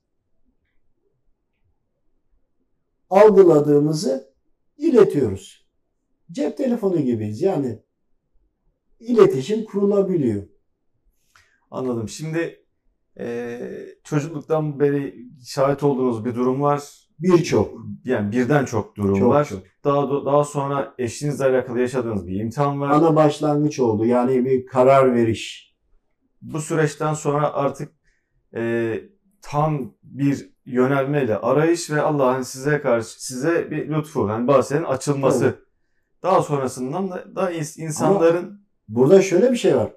Algıladığımızı iletiyoruz. Cep telefonu gibiyiz. Yani iletişim kurulabiliyor. Anladım. Şimdi e, çocukluktan beri şahit olduğunuz bir durum var. Birçok. Yani birden çok durum Çok var. çok. Daha daha sonra eşinizle alakalı yaşadığınız bir imtihan var. Ana başlangıç oldu. Yani bir karar veriş. Bu süreçten sonra artık e, tam bir yönelmeyle arayış ve Allah'ın size karşı size bir lütfu yani bahsenin açılması. Tabii. Daha sonrasından da, da ins- insanların Burada şöyle bir şey var.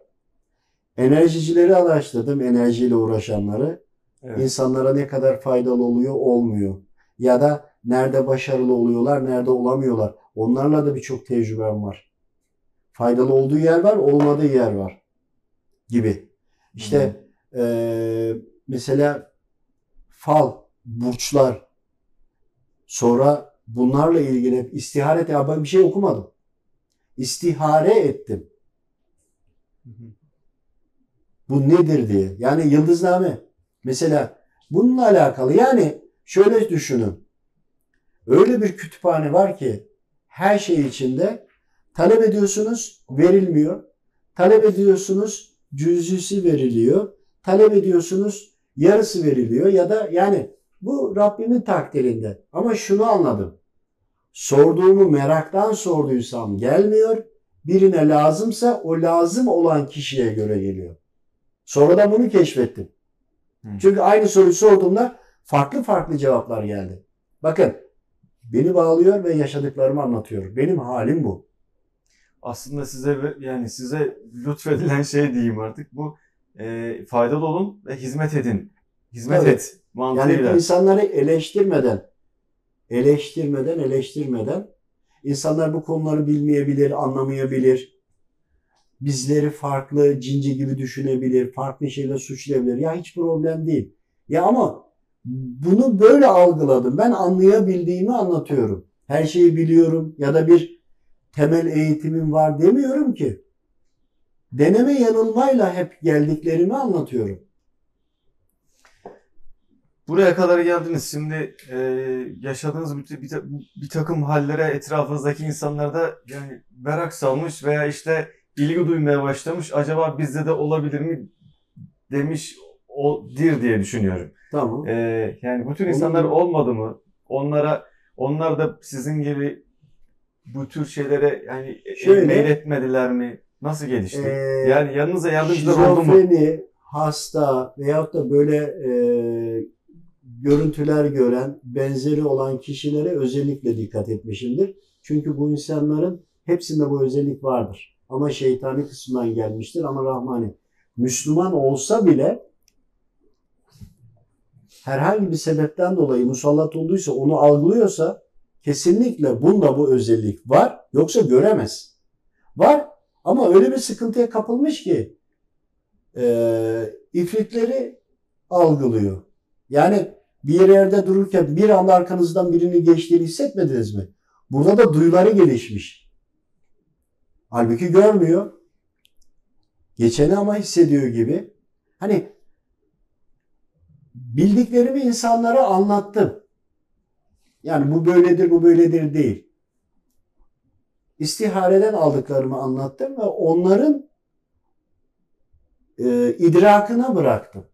Enerjicileri araştırdım, enerjiyle uğraşanları. Evet. İnsanlara ne kadar faydalı oluyor, olmuyor. Ya da nerede başarılı oluyorlar, nerede olamıyorlar. Onlarla da birçok tecrübem var. Faydalı olduğu yer var, olmadığı yer var. Gibi. İşte eee, mesela fal, burçlar. Sonra bunlarla ilgili istihare. Ya ben bir şey okumadım. İstihare ettim. Hı hı. Bu nedir diye. Yani yıldızname. Mesela bununla alakalı. Yani şöyle düşünün. Öyle bir kütüphane var ki her şey içinde talep ediyorsunuz verilmiyor. Talep ediyorsunuz cüzüsü veriliyor. Talep ediyorsunuz yarısı veriliyor ya da yani bu Rabbimin takdirinde. Ama şunu anladım. Sorduğumu meraktan sorduysam gelmiyor. Birine lazımsa o lazım olan kişiye göre geliyor. Sonradan bunu keşfettim. Hı. Çünkü aynı soruyu sorduğumda farklı farklı cevaplar geldi. Bakın beni bağlıyor ve yaşadıklarımı anlatıyor. Benim halim bu. aslında size yani size lütfedilen şey diyeyim artık bu e, faydalı olun ve hizmet edin. Hizmet Tabii. et Yani mantığıyla. insanları eleştirmeden, eleştirmeden, eleştirmeden insanlar bu konuları bilmeyebilir, anlamayabilir. Bizleri farklı, cinci gibi düşünebilir, farklı şeyler suçlayabilir. Ya hiç problem değil. Ya ama bunu böyle algıladım. Ben anlayabildiğimi anlatıyorum. Her şeyi biliyorum ya da bir temel eğitimim var demiyorum ki. Deneme yanılmayla hep geldiklerimi anlatıyorum. Buraya kadar geldiniz. Şimdi e, yaşadığınız bir, bir, bir takım hallere etrafınızdaki insanlar da yani merak salmış veya işte ilgi duymaya başlamış. Acaba bizde de olabilir mi demiş o dir diye düşünüyorum. Tamam. E, yani Olur insanlar mu? olmadı mı? Onlara onlar da sizin gibi bu tür şeylere yani e, Şöyle- meyletmediler mi? Nasıl gelişti? Ee, yani yanınıza yardımcılar oldu mu? şizofreni, hasta veyahut da böyle e, görüntüler gören, benzeri olan kişilere özellikle dikkat etmişimdir. Çünkü bu insanların hepsinde bu özellik vardır. Ama şeytani kısmından gelmiştir ama Rahmani. Müslüman olsa bile herhangi bir sebepten dolayı musallat olduysa, onu algılıyorsa kesinlikle bunda bu özellik var. Yoksa göremez. Var ama öyle bir sıkıntıya kapılmış ki e, ifritleri algılıyor. Yani bir yerde dururken bir anda arkanızdan birini geçtiğini hissetmediniz mi? Burada da duyuları gelişmiş. Halbuki görmüyor. Geçeni ama hissediyor gibi. Hani bildiklerimi insanlara anlattım. Yani bu böyledir, bu böyledir değil. İstihareden aldıklarımı anlattım ve onların e, idrakına bıraktım.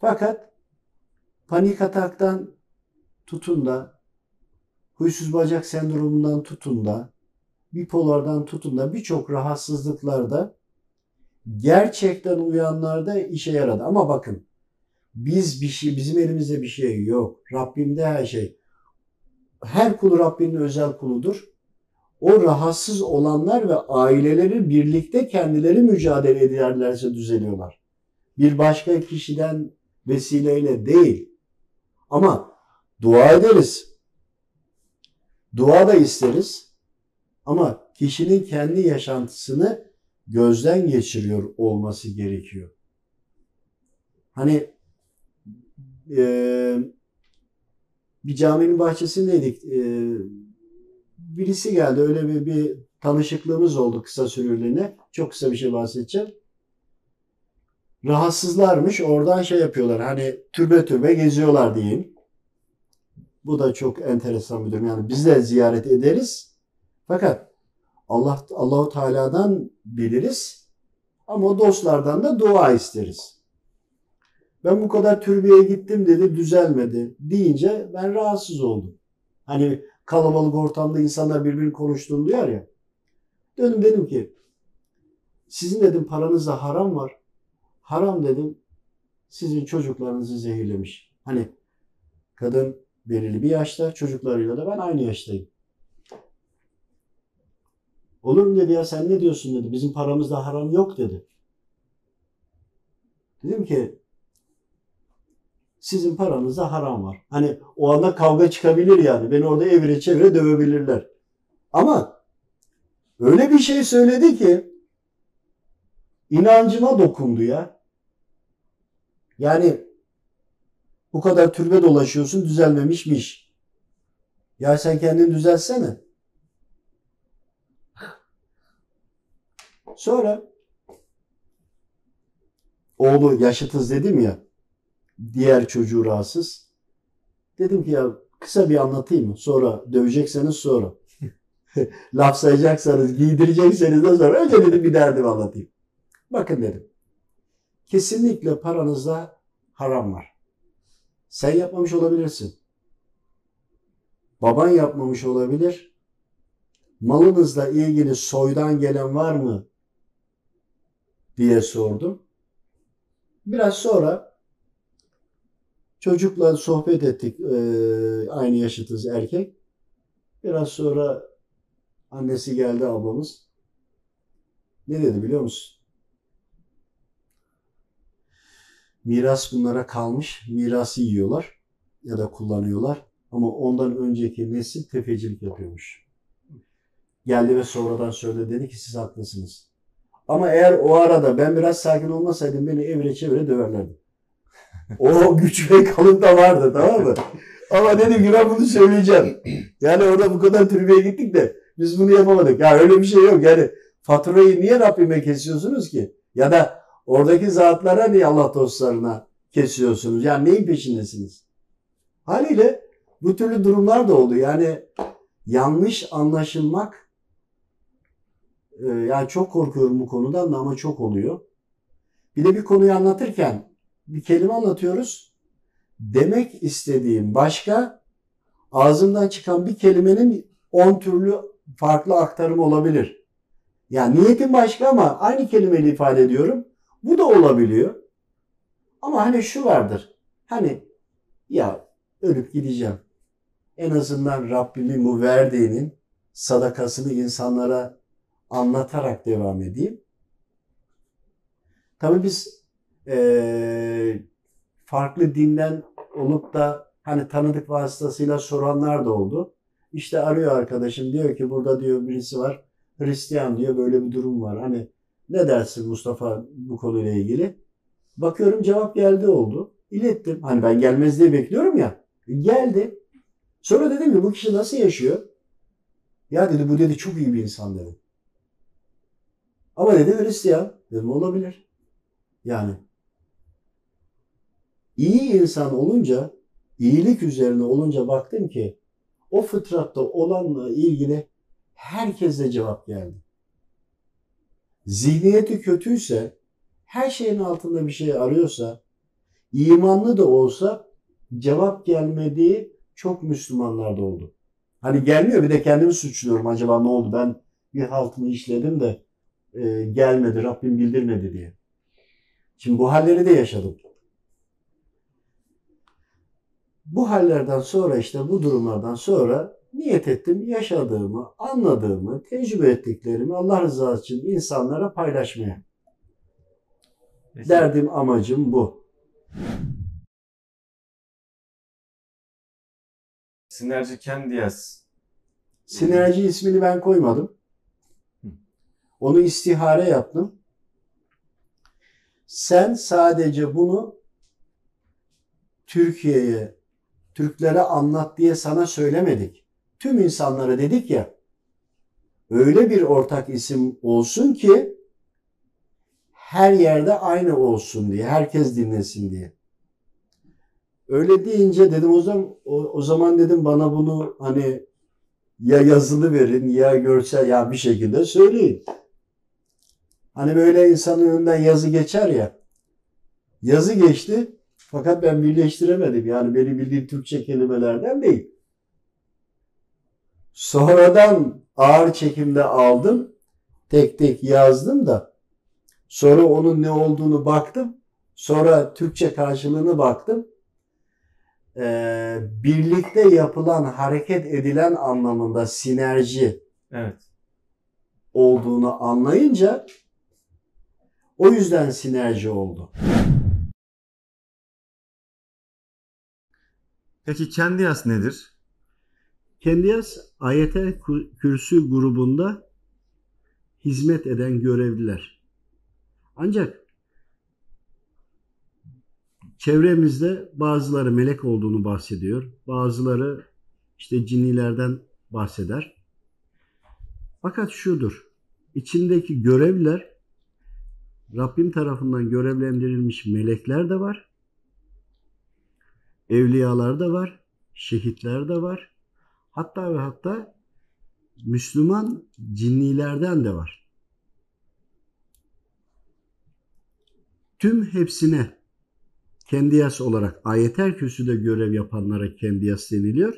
Fakat panik ataktan tutun da huysuz bacak sendromundan tutun da bipolardan tutun da birçok rahatsızlıklarda gerçekten uyanlarda işe yaradı. Ama bakın biz bir şey bizim elimizde bir şey yok. Rabbimde her şey. Her kulu Rabbinin özel kuludur. O rahatsız olanlar ve aileleri birlikte kendileri mücadele ederlerse düzeliyorlar. Bir başka kişiden vesileyle değil. Ama dua ederiz. Dua da isteriz. Ama kişinin kendi yaşantısını gözden geçiriyor olması gerekiyor. Hani e, bir caminin bahçesindeydik. E, birisi geldi. Öyle bir, bir tanışıklığımız oldu kısa süreliğine. Çok kısa bir şey bahsedeceğim. Rahatsızlarmış. Oradan şey yapıyorlar. Hani türbe türbe geziyorlar diyeyim. Bu da çok enteresan bir durum. Yani biz de ziyaret ederiz. Fakat Allah Allahu Teala'dan biliriz. Ama dostlardan da dua isteriz. Ben bu kadar türbeye gittim dedi düzelmedi deyince ben rahatsız oldum. Hani kalabalık ortamda insanlar birbirini konuştuğunu duyar ya. Döndüm dedim ki sizin dedim paranızda haram var. Haram dedim sizin çocuklarınızı zehirlemiş. Hani kadın belirli bir yaşta çocuklarıyla da ben aynı yaştayım. Olur mu dedi ya sen ne diyorsun dedi. Bizim paramızda haram yok dedi. Dedim ki sizin paranızda haram var. Hani o anda kavga çıkabilir yani. Beni orada evire çevire dövebilirler. Ama öyle bir şey söyledi ki inancıma dokundu ya. Yani bu kadar türbe dolaşıyorsun düzelmemişmiş. Ya sen kendini düzelsene. Sonra oğlu yaşıtız dedim ya. Diğer çocuğu rahatsız. Dedim ki ya kısa bir anlatayım mı? Sonra dövecekseniz sonra. Laf sayacaksanız, giydirecekseniz de sonra. Önce dedim bir derdimi anlatayım. Bakın dedim. Kesinlikle paranızda haram var. Sen yapmamış olabilirsin. Baban yapmamış olabilir. Malınızla ilgili soydan gelen var mı? diye sordum. Biraz sonra çocukla sohbet ettik. Ee, aynı yaşıtız erkek. Biraz sonra annesi geldi ablamız. Ne dedi biliyor musun? Miras bunlara kalmış. Mirası yiyorlar ya da kullanıyorlar. Ama ondan önceki nesil tefecilik yapıyormuş. Geldi ve sonradan söyledi dedi ki siz haklısınız. Ama eğer o arada ben biraz sakin olmasaydım beni evre çevire döverlerdi. o güç ve kalın da vardı tamam mı? Ama dedim ki ben bunu söyleyeceğim. Yani orada bu kadar türbeye gittik de biz bunu yapamadık. Ya öyle bir şey yok. Yani faturayı niye Rabbime kesiyorsunuz ki? Ya da oradaki zatlara niye Allah dostlarına kesiyorsunuz? Yani neyin peşindesiniz? Haliyle bu türlü durumlar da oldu. Yani yanlış anlaşılmak e, yani çok korkuyorum bu konudan da ama çok oluyor. Bir de bir konuyu anlatırken bir kelime anlatıyoruz. Demek istediğim başka ağzımdan çıkan bir kelimenin on türlü farklı aktarım olabilir. Yani niyetim başka ama aynı kelimeyi ifade ediyorum. Bu da olabiliyor. Ama hani şu vardır. Hani ya ölüp gideceğim. En azından Rabbimin bu verdiğinin sadakasını insanlara anlatarak devam edeyim. Tabii biz e, farklı dinden olup da hani tanıdık vasıtasıyla soranlar da oldu. İşte arıyor arkadaşım diyor ki burada diyor birisi var Hristiyan diyor böyle bir durum var. Hani ne dersin Mustafa bu konuyla ilgili? Bakıyorum cevap geldi oldu. İlettim. Hani ben gelmez diye bekliyorum ya. Geldi. Sonra dedim ki bu kişi nasıl yaşıyor? Ya dedi bu dedi çok iyi bir insan dedi. Ama dedi Hristiyan. Dedim olabilir. Yani iyi insan olunca, iyilik üzerine olunca baktım ki o fıtratta olanla ilgili herkese cevap geldi. Zihniyeti kötüyse, her şeyin altında bir şey arıyorsa, imanlı da olsa cevap gelmediği çok Müslümanlarda oldu. Hani gelmiyor bir de kendimi suçluyorum acaba ne oldu ben bir halt mı işledim de e, gelmedi Rabbim bildirmedi diye. Şimdi bu halleri de yaşadım. Bu hallerden sonra işte bu durumlardan sonra niyet ettim yaşadığımı, anladığımı, tecrübe ettiklerimi Allah rızası için insanlara paylaşmaya. Derdim amacım bu. Sinerji Candias. Sinerji ismini ben koymadım. Onu istihare yaptım. Sen sadece bunu Türkiye'ye, Türklere anlat diye sana söylemedik. Tüm insanlara dedik ya, öyle bir ortak isim olsun ki her yerde aynı olsun diye, herkes dinlesin diye. Öyle deyince dedim o zaman o, o zaman dedim bana bunu hani ya yazılı verin ya görsel ya bir şekilde söyleyin. Hani böyle insanın önünden yazı geçer ya. Yazı geçti fakat ben birleştiremedim. Yani benim bildiğim Türkçe kelimelerden değil. Sonradan ağır çekimde aldım. Tek tek yazdım da. Sonra onun ne olduğunu baktım. Sonra Türkçe karşılığını baktım. Ee, birlikte yapılan, hareket edilen anlamında sinerji Evet. olduğunu anlayınca o yüzden sinerji oldu. Peki Candias nedir? Kendiyas Ayetel Kürsü grubunda hizmet eden görevliler. Ancak çevremizde bazıları melek olduğunu bahsediyor. Bazıları işte cinnilerden bahseder. Fakat şudur. içindeki görevler Rabbim tarafından görevlendirilmiş melekler de var. Evliyalar da var. Şehitler de var. Hatta ve hatta Müslüman cinnilerden de var. Tüm hepsine kendiyas olarak ayetel kürsüde görev yapanlara kendiyas deniliyor.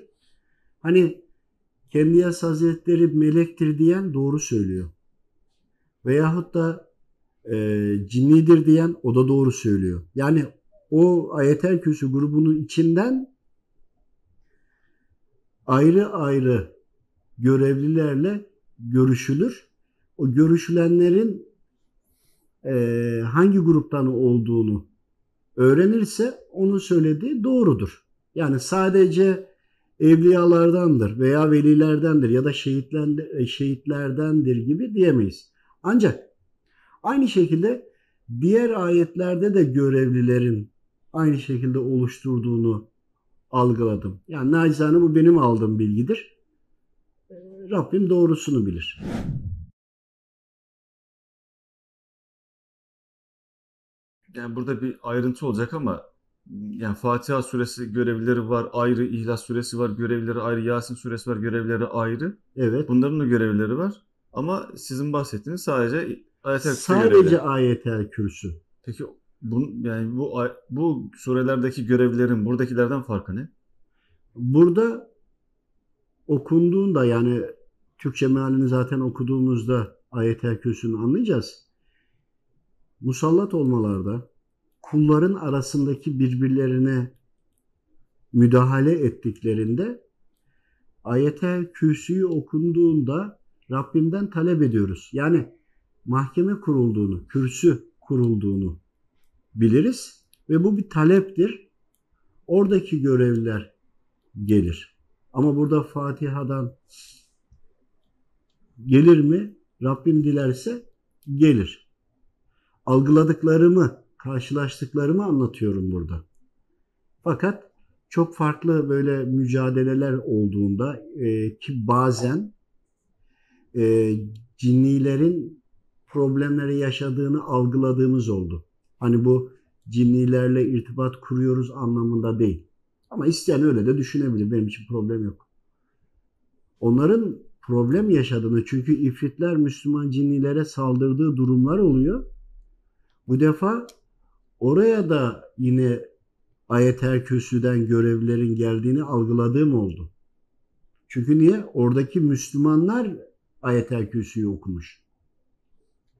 Hani kendiyas hazretleri melektir diyen doğru söylüyor. Veyahut da e, cinnidir diyen o da doğru söylüyor. Yani o ayetel kürsü grubunun içinden ayrı ayrı görevlilerle görüşülür. O görüşülenlerin e, hangi gruptan olduğunu öğrenirse onu söylediği doğrudur. Yani sadece evliyalardandır veya velilerdendir ya da şehitler, şehitlerdendir gibi diyemeyiz. Ancak aynı şekilde diğer ayetlerde de görevlilerin aynı şekilde oluşturduğunu algıladım. Yani nacizane bu benim aldığım bilgidir. Rabbim doğrusunu bilir. Yani burada bir ayrıntı olacak ama yani Fatiha suresi görevlileri var ayrı, İhlas suresi var görevlileri ayrı, Yasin suresi var görevlileri ayrı. Evet. Bunların da görevlileri var. Ama sizin bahsettiğiniz sadece ayetel kürsü Sadece görevleri. ayetel kürsü. Peki bu, yani bu bu surelerdeki görevlilerin buradakilerden farkı ne? Burada okunduğunda yani Türkçe mealini zaten okuduğumuzda ayetel kürsünü anlayacağız. Musallat olmalarda kulların arasındaki birbirlerine müdahale ettiklerinde ayetel kürsüyü okunduğunda Rabbimden talep ediyoruz. Yani mahkeme kurulduğunu, kürsü kurulduğunu biliriz ve bu bir taleptir. Oradaki görevliler gelir. Ama burada Fatiha'dan gelir mi? Rabbim dilerse gelir. Algıladıklarımı, karşılaştıklarımı anlatıyorum burada. Fakat çok farklı böyle mücadeleler olduğunda e, ki bazen e, cinnilerin problemleri yaşadığını algıladığımız oldu. Hani bu cinnilerle irtibat kuruyoruz anlamında değil. Ama isteyen öyle de düşünebilir. Benim için problem yok. Onların problem yaşadığını çünkü ifritler Müslüman cinnilere saldırdığı durumlar oluyor. Bu defa oraya da yine ayetel kürsüden görevlerin geldiğini algıladığım oldu. Çünkü niye? Oradaki Müslümanlar ayetel kürsüyü okumuş.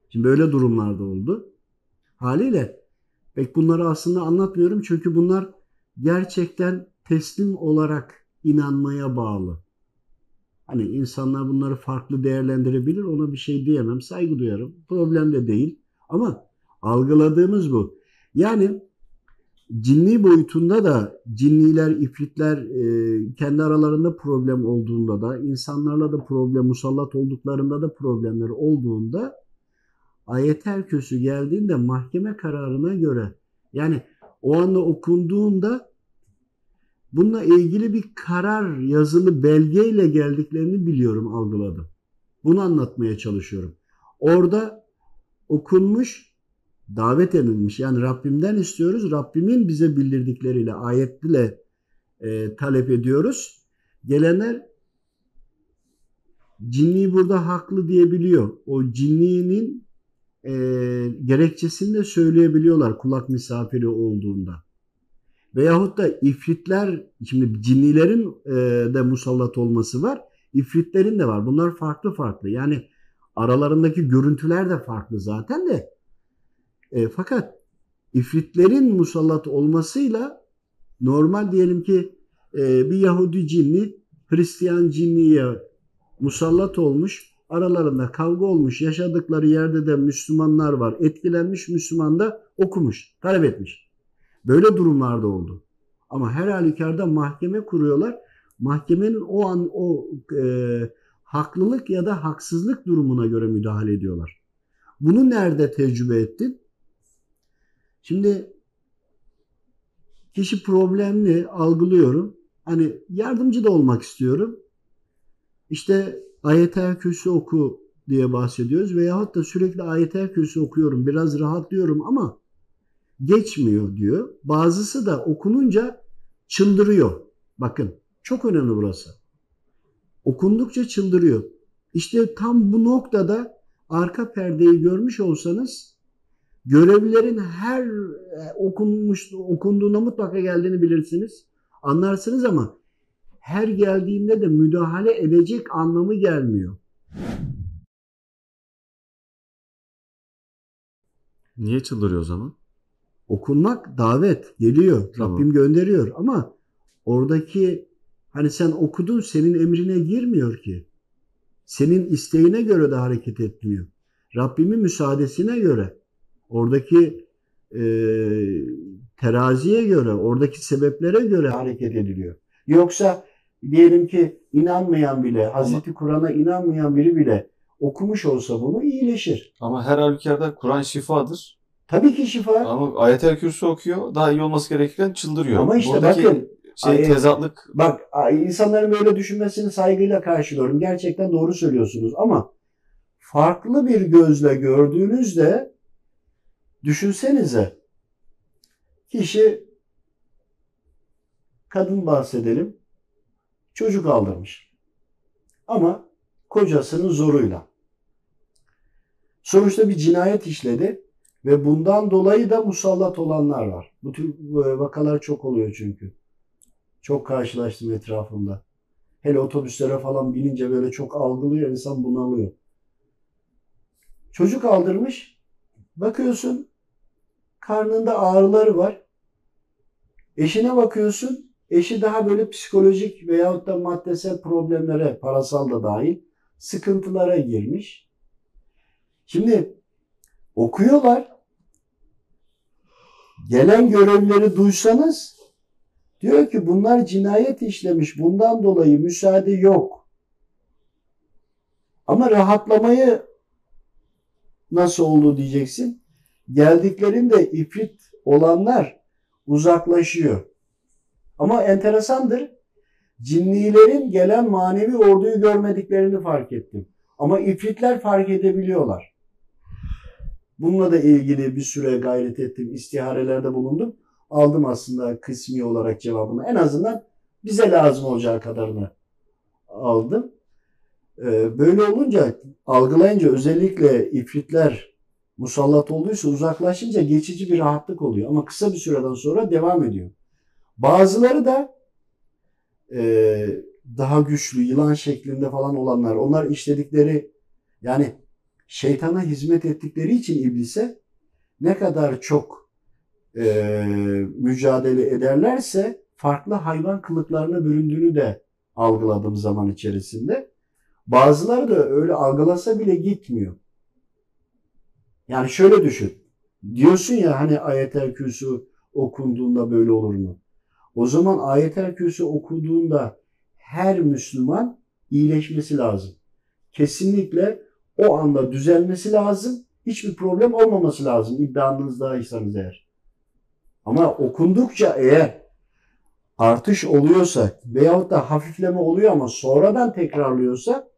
Şimdi böyle durumlarda oldu. Haliyle pek bunları aslında anlatmıyorum çünkü bunlar gerçekten teslim olarak inanmaya bağlı. Hani insanlar bunları farklı değerlendirebilir ona bir şey diyemem saygı duyarım problem de değil ama algıladığımız bu. Yani cinni boyutunda da cinniler, ifritler e, kendi aralarında problem olduğunda da insanlarla da problem musallat olduklarında da problemler olduğunda ayetel kürsü geldiğinde mahkeme kararına göre yani o anda okunduğunda bununla ilgili bir karar yazılı belgeyle geldiklerini biliyorum algıladım. Bunu anlatmaya çalışıyorum. Orada okunmuş davet edilmiş. Yani Rabbimden istiyoruz. Rabbimin bize bildirdikleriyle, ayetle e, talep ediyoruz. Gelenler cinni burada haklı diyebiliyor. O cinninin e, gerekçesini de söyleyebiliyorlar kulak misafiri olduğunda. Veyahut da ifritler, şimdi cinnilerin e, de musallat olması var. İfritlerin de var. Bunlar farklı farklı. Yani aralarındaki görüntüler de farklı zaten de. E, fakat ifritlerin musallat olmasıyla normal diyelim ki e, bir Yahudi cinni Hristiyan cinniye musallat olmuş. Aralarında kavga olmuş. Yaşadıkları yerde de Müslümanlar var. Etkilenmiş Müslüman da okumuş. Talep etmiş. Böyle durumlarda oldu. Ama her halükarda mahkeme kuruyorlar. Mahkemenin o an o e, haklılık ya da haksızlık durumuna göre müdahale ediyorlar. Bunu nerede tecrübe ettin? Şimdi kişi problemli algılıyorum. Hani yardımcı da olmak istiyorum. İşte ayetel kürsü oku diye bahsediyoruz. Veyahut da sürekli ayetel kürsü okuyorum. Biraz rahatlıyorum ama geçmiyor diyor. Bazısı da okununca çıldırıyor. Bakın çok önemli burası. Okundukça çıldırıyor. İşte tam bu noktada arka perdeyi görmüş olsanız görevlerin her okunmuş okunduğuna mutlaka geldiğini bilirsiniz. Anlarsınız ama her geldiğinde de müdahale edecek anlamı gelmiyor. Niye çıldırıyor o zaman? Okunmak davet geliyor. Tamam. Rabbim gönderiyor ama oradaki hani sen okudun senin emrine girmiyor ki. Senin isteğine göre de hareket etmiyor. Rabbimin müsaadesine göre oradaki e, teraziye göre, oradaki sebeplere göre hareket ediliyor. Yoksa diyelim ki inanmayan bile, Hazreti Kur'an'a inanmayan biri bile okumuş olsa bunu iyileşir. Ama her halükarda Kur'an şifadır. Tabii ki şifa. Ama ayetel kürsü okuyor. Daha iyi olması gerekirken çıldırıyor. Ama işte Buradaki bakın şey tezatlık Bak insanların böyle düşünmesini saygıyla karşılıyorum. Gerçekten doğru söylüyorsunuz ama farklı bir gözle gördüğünüzde düşünsenize kişi kadın bahsedelim çocuk aldırmış ama kocasının zoruyla. Sonuçta bir cinayet işledi ve bundan dolayı da musallat olanlar var. Bu tür e, vakalar çok oluyor çünkü. Çok karşılaştım etrafımda. Hele otobüslere falan binince böyle çok algılıyor insan bunalıyor. Çocuk aldırmış. Bakıyorsun karnında ağrıları var. Eşine bakıyorsun. Eşi daha böyle psikolojik veyahut da maddesel problemlere, parasal da dahil sıkıntılara girmiş. Şimdi okuyorlar. Gelen görevleri duysanız Diyor ki bunlar cinayet işlemiş. Bundan dolayı müsaade yok. Ama rahatlamayı nasıl oldu diyeceksin. Geldiklerinde ifrit olanlar uzaklaşıyor. Ama enteresandır. Cinnilerin gelen manevi orduyu görmediklerini fark ettim. Ama ifritler fark edebiliyorlar. Bununla da ilgili bir süre gayret ettim. istiharelerde bulundum. Aldım aslında kısmi olarak cevabını. En azından bize lazım olacağı kadarını aldım. Ee, Böyle olunca algılayınca özellikle ifritler musallat olduysa uzaklaşınca geçici bir rahatlık oluyor. Ama kısa bir süreden sonra devam ediyor. Bazıları da e, daha güçlü yılan şeklinde falan olanlar onlar işledikleri yani şeytana hizmet ettikleri için iblise ne kadar çok e, mücadele ederlerse farklı hayvan kılıklarına büründüğünü de algıladığım zaman içerisinde. Bazıları da öyle algılasa bile gitmiyor. Yani şöyle düşün. Diyorsun ya hani ayetel kürsü okunduğunda böyle olur mu? O zaman ayetel kürsü okuduğunda her Müslüman iyileşmesi lazım. Kesinlikle o anda düzelmesi lazım. Hiçbir problem olmaması lazım iddianızdaysanız eğer. Ama okundukça eğer artış oluyorsa veyahut da hafifleme oluyor ama sonradan tekrarlıyorsa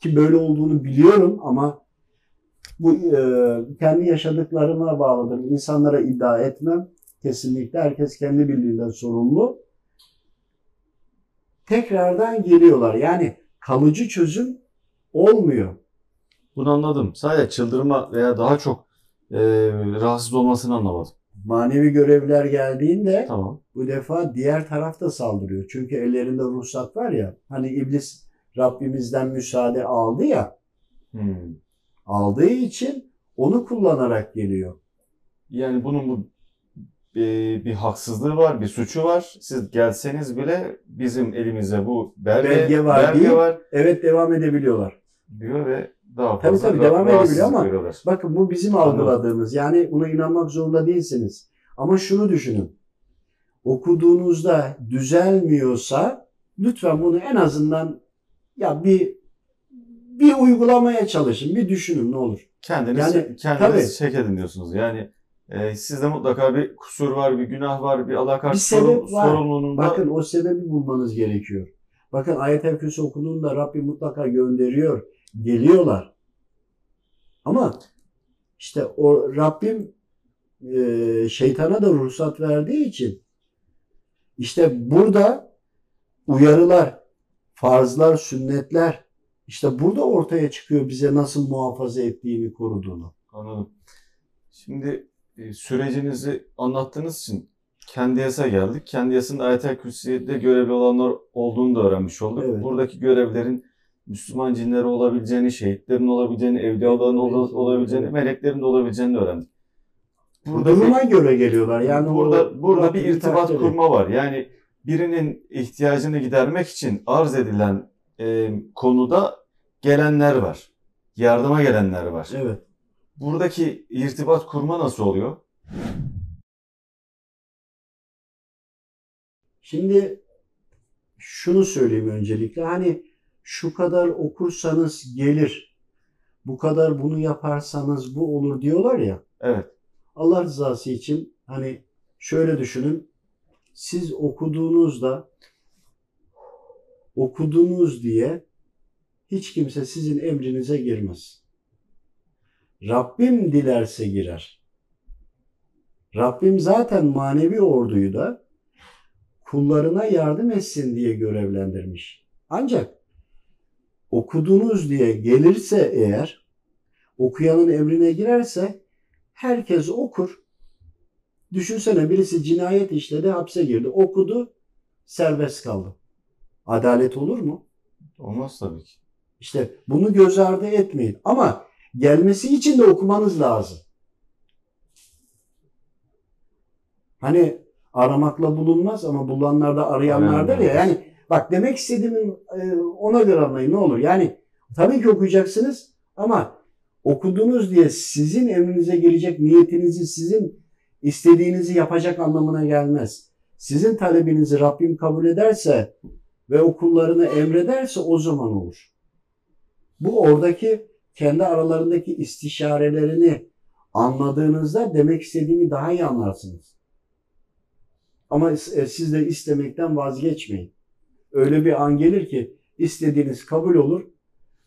ki böyle olduğunu biliyorum ama bu e, kendi yaşadıklarıma bağlıdır. İnsanlara iddia etmem. Kesinlikle herkes kendi bildiğinden sorumlu. Tekrardan geliyorlar. Yani kalıcı çözüm olmuyor. Bunu anladım. Sadece çıldırma veya daha çok e, rahatsız olmasını anlamadım. Manevi görevler geldiğinde Tamam. bu defa diğer taraf da saldırıyor. Çünkü ellerinde ruhsat var ya. Hani iblis Rabbimizden müsaade aldı ya. Hmm. Aldığı için onu kullanarak geliyor. Yani bunun bu bir, bir haksızlığı var, bir suçu var. Siz gelseniz bile bizim elimize bu belge, Belge var belge değil. var Evet devam edebiliyorlar. diyor ve daha Tabii fazla tabii, ra- devam edebiliyor ama- veriyorlar. Bakın bu bizim Anladım. algıladığımız. Yani buna inanmak zorunda değilsiniz. Ama şunu düşünün. Okuduğunuzda düzelmiyorsa lütfen bunu en azından ya bir bir uygulamaya çalışın. Bir düşünün ne olur. Kendiniz, Yani, kendiniz tabii. çek edin diyorsunuz. Yani e, sizde mutlaka bir kusur var, bir günah var, bir Allah karşı Bir sebep sorun, var. sorumluluğunda Bakın o sebebi bulmanız gerekiyor. Bakın ayet-el kürsü okuduğunda Rabbim mutlaka gönderiyor. Geliyorlar. Ama işte o Rabbim e, şeytana da ruhsat verdiği için işte burada uyarılar, farzlar, sünnetler işte burada ortaya çıkıyor bize nasıl muhafaza ettiğini, koruduğunu. Anladım. Şimdi sürecinizi anlattığınız için kendi yasa geldik. Kendi yasında Ayetel Kürsi'de görevli olanlar olduğunu da öğrenmiş olduk. Evet. Buradaki görevlerin Müslüman cinleri olabileceğini, şehitlerin olabileceğini, evliyaların ola- olabileceğini, meleklerin de olabileceğini öğrendik. Burada bir, Duruma göre geliyorlar. Yani burada o burada bir irtibat takdiri. kurma var. Yani birinin ihtiyacını gidermek için arz edilen e, konuda gelenler var. Yardıma gelenler var. Evet. Buradaki irtibat kurma nasıl oluyor? Şimdi şunu söyleyeyim öncelikle. Hani şu kadar okursanız gelir. Bu kadar bunu yaparsanız bu olur diyorlar ya. Evet. Allah rızası için hani şöyle düşünün. Siz okuduğunuzda okudunuz diye hiç kimse sizin emrinize girmez. Rabbim dilerse girer. Rabbim zaten manevi orduyu da kullarına yardım etsin diye görevlendirmiş. Ancak okudunuz diye gelirse eğer okuyanın emrine girerse herkes okur. Düşünsene birisi cinayet işledi, hapse girdi. Okudu, serbest kaldı. Adalet olur mu? Olmaz tabii ki. İşte bunu göz ardı etmeyin. Ama gelmesi için de okumanız lazım. Hani aramakla bulunmaz ama bulanlar da arayanlardır ya. Arayanlar. Yani bak demek istediğimin e, ona göre anlayın ne olur. Yani tabii ki okuyacaksınız ama okudunuz diye sizin emrinize gelecek niyetinizi sizin istediğinizi yapacak anlamına gelmez. Sizin talebinizi Rabbim kabul ederse ve o kullarını emrederse o zaman olur. Bu oradaki kendi aralarındaki istişarelerini anladığınızda demek istediğimi daha iyi anlarsınız. Ama e, siz de istemekten vazgeçmeyin. Öyle bir an gelir ki istediğiniz kabul olur.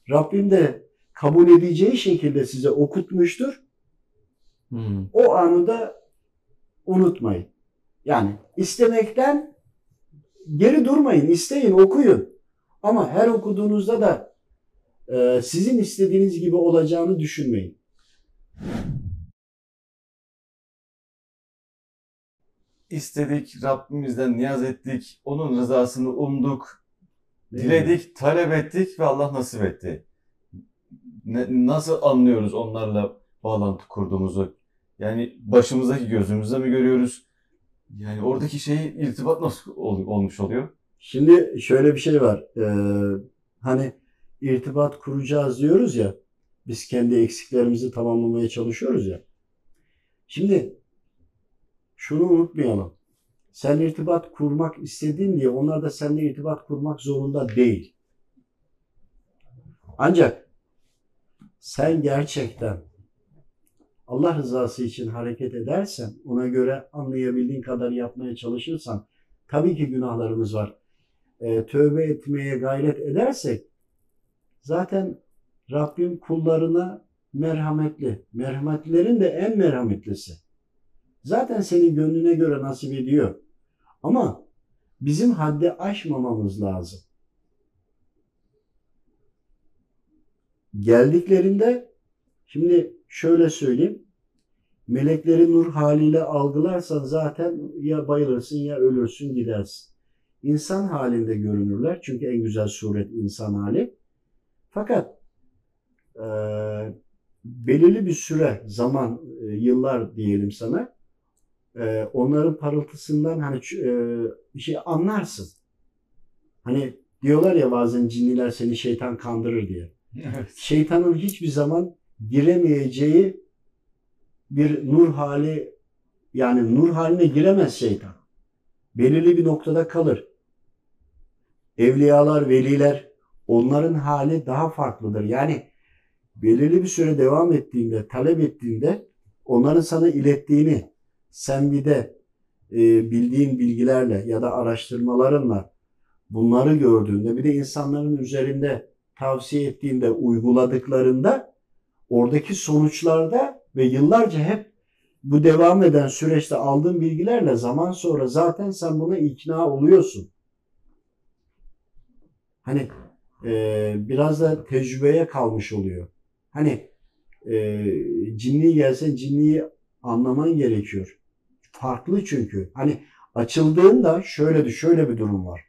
Rabbim de kabul edeceği şekilde size okutmuştur. Hmm. O anı da unutmayın. Yani istemekten geri durmayın, isteyin, okuyun. Ama her okuduğunuzda da e, sizin istediğiniz gibi olacağını düşünmeyin. İstedik, Rabbimizden niyaz ettik, onun rızasını umduk, diledik, talep ettik ve Allah nasip etti. Ne- nasıl anlıyoruz onlarla bağlantı kurduğumuzu? Yani başımızdaki gözümüzle mi görüyoruz? Yani oradaki şey irtibat nasıl ol- olmuş oluyor? Şimdi şöyle bir şey var. Ee, hani irtibat kuracağız diyoruz ya. Biz kendi eksiklerimizi tamamlamaya çalışıyoruz ya. Şimdi şunu unutmayalım. Sen irtibat kurmak istedin diye onlar da seninle irtibat kurmak zorunda değil. Ancak sen gerçekten Allah rızası için hareket edersen, ona göre anlayabildiğin kadar yapmaya çalışırsan, tabii ki günahlarımız var e, tövbe etmeye gayret edersek zaten Rabbim kullarına merhametli. Merhametlerin de en merhametlisi. Zaten senin gönlüne göre nasip ediyor. Ama bizim haddi aşmamamız lazım. Geldiklerinde şimdi şöyle söyleyeyim. Melekleri nur haliyle algılarsan zaten ya bayılırsın ya ölürsün gidersin insan halinde görünürler. Çünkü en güzel suret insan hali. Fakat e, belirli bir süre, zaman, e, yıllar diyelim sana, e, onların parıltısından hani e, bir şey anlarsın. Hani diyorlar ya bazen cinniler seni şeytan kandırır diye. Evet. Şeytanın hiçbir zaman giremeyeceği bir nur hali yani nur haline giremez şeytan. Belirli bir noktada kalır. Evliyalar, veliler onların hali daha farklıdır. Yani belirli bir süre devam ettiğinde, talep ettiğinde onların sana ilettiğini sen bir de e, bildiğin bilgilerle ya da araştırmalarınla bunları gördüğünde bir de insanların üzerinde tavsiye ettiğinde, uyguladıklarında oradaki sonuçlarda ve yıllarca hep bu devam eden süreçte aldığın bilgilerle zaman sonra zaten sen buna ikna oluyorsun. Hani e, biraz da tecrübeye kalmış oluyor. Hani e, cinni gelsen cinniyi anlaman gerekiyor. Farklı çünkü. Hani açıldığında şöyle şöyle bir durum var.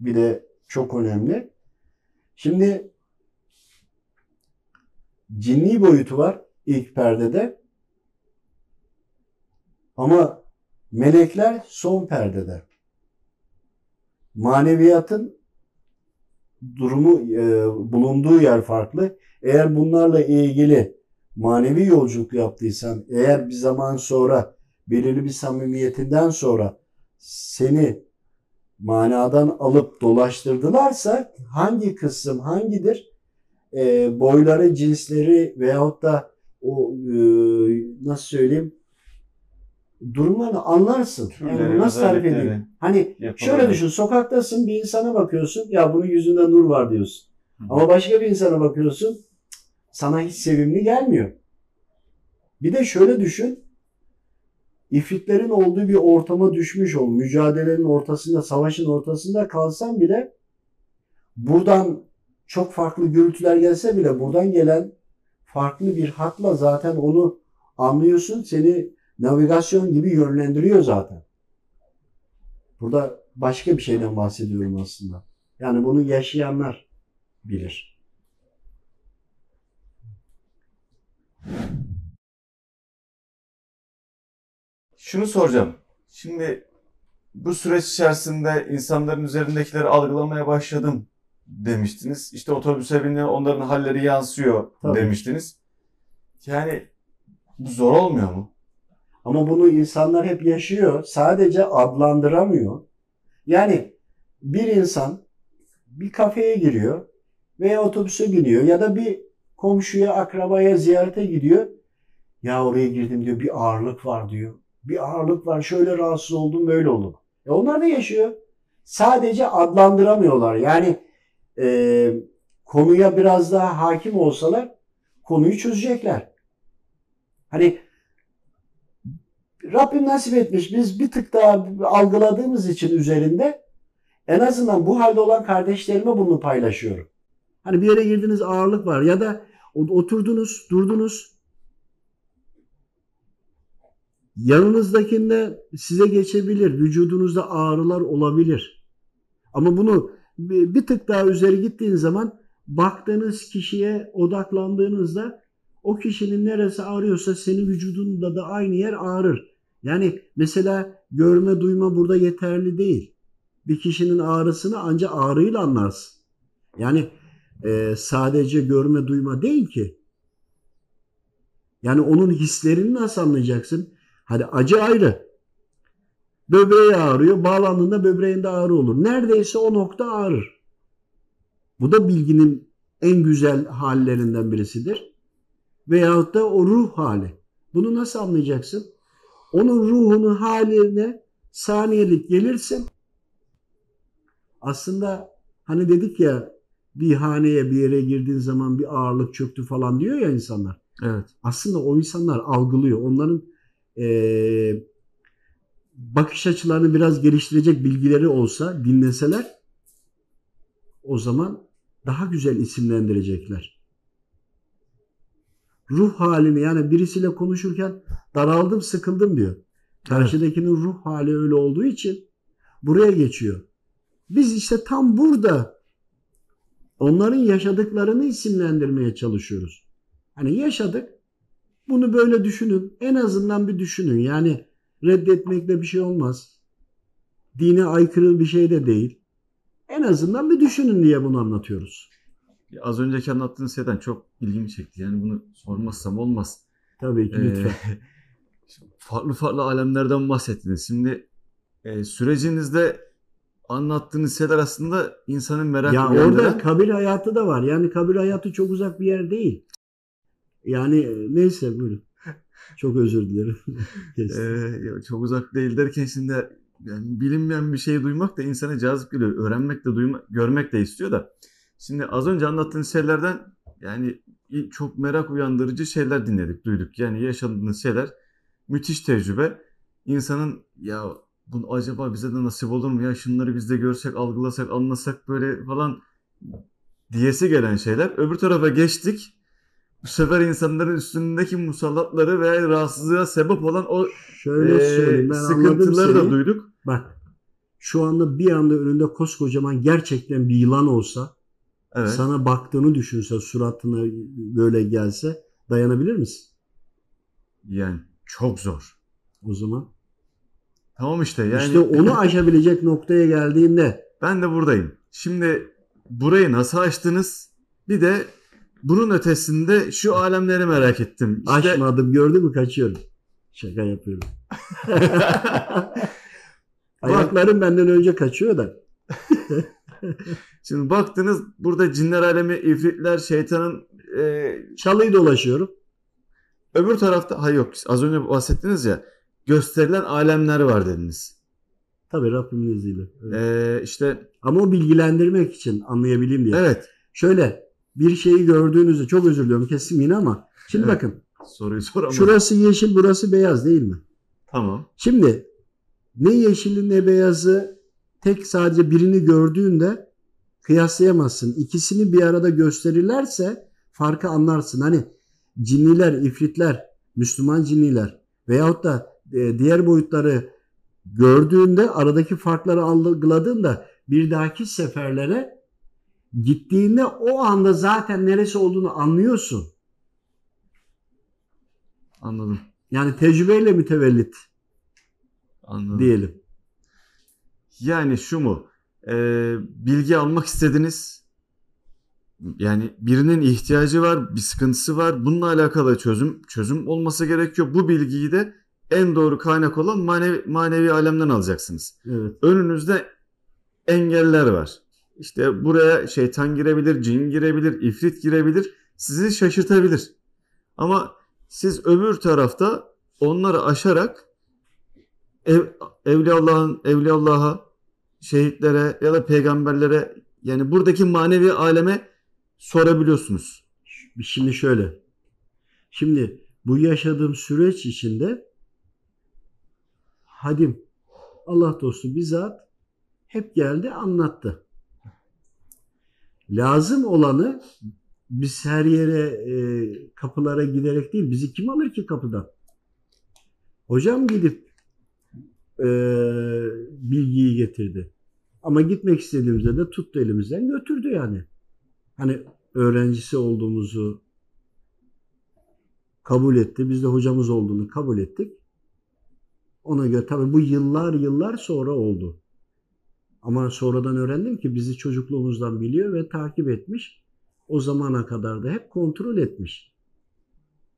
Bir de çok önemli. Şimdi cinni boyutu var ilk perdede. Ama melekler son perdede. Maneviyatın durumu e, bulunduğu yer farklı. Eğer bunlarla ilgili manevi yolculuk yaptıysan, eğer bir zaman sonra belirli bir samimiyetinden sonra seni manadan alıp dolaştırdılarsa hangi kısım hangidir? E, boyları, cinsleri veyahut da o e, nasıl söyleyeyim durumlarını anlarsın. Yani nasıl tarif edeyim? Hani şöyle düşün sokaktasın bir insana bakıyorsun ya bunun yüzünde nur var diyorsun. Hı. Ama başka bir insana bakıyorsun sana hiç sevimli gelmiyor. Bir de şöyle düşün ifritlerin olduğu bir ortama düşmüş ol. Mücadelenin ortasında, savaşın ortasında kalsan bile buradan çok farklı gürültüler gelse bile buradan gelen farklı bir hatla zaten onu anlıyorsun. Seni navigasyon gibi yönlendiriyor zaten. Burada başka bir şeyden bahsediyorum aslında. Yani bunu yaşayanlar bilir. Şunu soracağım. Şimdi bu süreç içerisinde insanların üzerindekileri algılamaya başladım demiştiniz. İşte otobüse biniyor, onların halleri yansıyor Tabii. demiştiniz. Yani bu zor olmuyor mu? Ama bunu insanlar hep yaşıyor. Sadece adlandıramıyor. Yani bir insan bir kafeye giriyor veya otobüse biniyor ya da bir komşuya, akrabaya ziyarete gidiyor. Ya oraya girdim diyor bir ağırlık var diyor. Bir ağırlık var şöyle rahatsız oldum böyle oldum. E onlar da yaşıyor. Sadece adlandıramıyorlar. Yani e, konuya biraz daha hakim olsalar konuyu çözecekler. Hani Rabbim nasip etmiş. Biz bir tık daha algıladığımız için üzerinde en azından bu halde olan kardeşlerime bunu paylaşıyorum. Hani bir yere girdiniz ağırlık var ya da oturdunuz, durdunuz. Yanınızdakinde size geçebilir. Vücudunuzda ağrılar olabilir. Ama bunu bir, tık daha üzeri gittiğiniz zaman baktığınız kişiye odaklandığınızda o kişinin neresi ağrıyorsa senin vücudunda da aynı yer ağrır. Yani mesela görme duyma burada yeterli değil. Bir kişinin ağrısını ancak ağrıyla anlarsın. Yani e, sadece görme duyma değil ki. Yani onun hislerini nasıl anlayacaksın? Hadi acı ayrı. Böbreği ağrıyor. Bağlandığında böbreğinde ağrı olur. Neredeyse o nokta ağrır. Bu da bilginin en güzel hallerinden birisidir. Veyahut da o ruh hali. Bunu nasıl anlayacaksın? Onun ruhunun haline saniyelik gelirsin. Aslında hani dedik ya bir haneye bir yere girdiğin zaman bir ağırlık çöktü falan diyor ya insanlar. Evet. Aslında o insanlar algılıyor. Onların eee, bakış açılarını biraz geliştirecek bilgileri olsa, dinleseler o zaman daha güzel isimlendirecekler. Ruh halini yani birisiyle konuşurken daraldım, sıkıldım diyor. Karşıdakinin ruh hali öyle olduğu için buraya geçiyor. Biz işte tam burada onların yaşadıklarını isimlendirmeye çalışıyoruz. Hani yaşadık. Bunu böyle düşünün. En azından bir düşünün. Yani reddetmekle bir şey olmaz. Dine aykırı bir şey de değil. En azından bir düşünün diye bunu anlatıyoruz. Az önceki anlattığınız şeyden çok ilgimi çekti. Yani bunu sormazsam olmaz. Tabii ki Ee, lütfen. farklı farklı alemlerden bahsettiniz. Şimdi e, sürecinizde anlattığınız şeyler aslında insanın merak ya orada kabir hayatı da var. Yani kabir hayatı çok uzak bir yer değil. Yani e, neyse buyurun. Çok özür dilerim. Ee, çok uzak değil derken şimdi yani bilinmeyen bir şeyi duymak da insana cazip geliyor. Öğrenmek de duymak, görmek de istiyor da. Şimdi az önce anlattığınız şeylerden yani çok merak uyandırıcı şeyler dinledik, duyduk. Yani yaşadığınız şeyler müthiş tecrübe. İnsanın ya bunu acaba bize de nasip olur mu ya şunları biz de görsek, algılasak, anlasak böyle falan diyesi gelen şeyler. Öbür tarafa geçtik. Bu sefer insanların üstündeki musallatları ve rahatsızlığa sebep olan o Şöyle söyleyeyim ben sıkıntıları da duyduk. Bak şu anda bir anda önünde koskocaman gerçekten bir yılan olsa Evet. sana baktığını düşünse suratına böyle gelse dayanabilir misin? Yani çok zor. O zaman Tamam işte yani işte onu aşabilecek noktaya geldiğinde ben de buradayım. Şimdi burayı nasıl açtınız? Bir de bunun ötesinde şu alemleri merak ettim. İşte aşmadım gördün mü kaçıyorum. Şaka yapıyorum. Ayaklarım benden önce kaçıyor da. şimdi baktınız burada cinler alemi, ifritler, şeytanın e, Çalıyı dolaşıyorum. öbür tarafta ha yok az önce bahsettiniz ya gösterilen alemler var dediniz. Tabii Rabbimin izniyle. Evet. E, işte Ama o bilgilendirmek için anlayabileyim diye. evet Şöyle bir şeyi gördüğünüzde çok özür diliyorum kesin yine ama şimdi Evet. bakın soruyu soramadım. şurası yeşil burası beyaz değil mi? Tamam. Şimdi ne yeşili ne beyazı tek sadece birini gördüğünde kıyaslayamazsın. İkisini bir arada gösterirlerse farkı anlarsın. Hani cinniler, ifritler, Müslüman cinniler veyahut da e, diğer boyutları gördüğünde aradaki farkları algıladığında bir dahaki seferlere gittiğinde o anda zaten neresi olduğunu anlıyorsun. Anladım. Yani tecrübeyle mütevellit Anladım. diyelim. Yani şu mu? Ee, bilgi almak istediniz. Yani birinin ihtiyacı var, bir sıkıntısı var. Bununla alakalı çözüm çözüm olması gerekiyor. Bu bilgiyi de en doğru kaynak olan manevi, manevi alemden alacaksınız. Evet. Önünüzde engeller var. İşte buraya şeytan girebilir, cin girebilir, ifrit girebilir. Sizi şaşırtabilir. Ama siz öbür tarafta onları aşarak ev, Evliyaullah'ın Evliyaullah'a, şehitlere ya da peygamberlere yani buradaki manevi aleme sorabiliyorsunuz. Şimdi şöyle. Şimdi bu yaşadığım süreç içinde Hadim Allah dostu bizzat hep geldi anlattı. Lazım olanı biz her yere e, kapılara giderek değil bizi kim alır ki kapıdan? Hocam gidip e, bilgiyi getirdi. Ama gitmek istediğimizde de tuttu elimizden götürdü yani. Hani öğrencisi olduğumuzu kabul etti. Biz de hocamız olduğunu kabul ettik. Ona göre tabii bu yıllar yıllar sonra oldu. Ama sonradan öğrendim ki bizi çocukluğumuzdan biliyor ve takip etmiş. O zamana kadar da hep kontrol etmiş.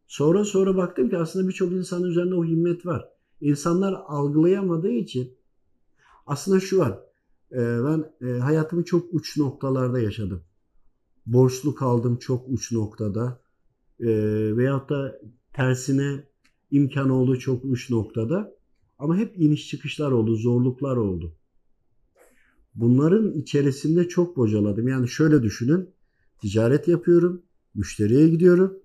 Sonra sonra baktım ki aslında birçok insanın üzerinde o himmet var. İnsanlar algılayamadığı için aslında şu var. e, Ben e, hayatımı çok uç noktalarda yaşadım. Borçlu kaldım çok uç noktada. E, Veyahut da tersine imkan oldu çok uç noktada. Ama hep iniş çıkışlar oldu, zorluklar oldu. Bunların içerisinde çok bocaladım. Yani şöyle düşünün. Ticaret yapıyorum. Müşteriye gidiyorum.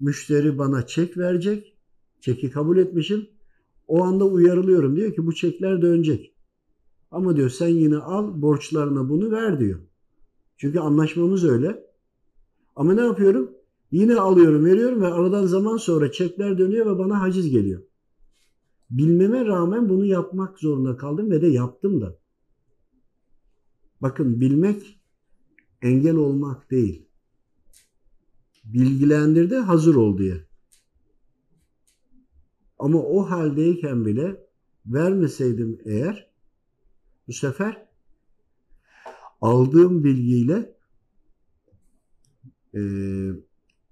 Müşteri bana çek verecek. Çeki kabul etmişim. O anda uyarılıyorum. Diyor ki bu çekler dönecek. Ama diyor sen yine al borçlarına bunu ver diyor. Çünkü anlaşmamız öyle. Ama ne yapıyorum? Yine alıyorum, veriyorum ve aradan zaman sonra çekler dönüyor ve bana haciz geliyor. Bilmeme rağmen bunu yapmak zorunda kaldım ve de yaptım da. Bakın bilmek engel olmak değil. Bilgilendirdi hazır ol diye. Ama o haldeyken bile vermeseydim eğer bu sefer aldığım bilgiyle e,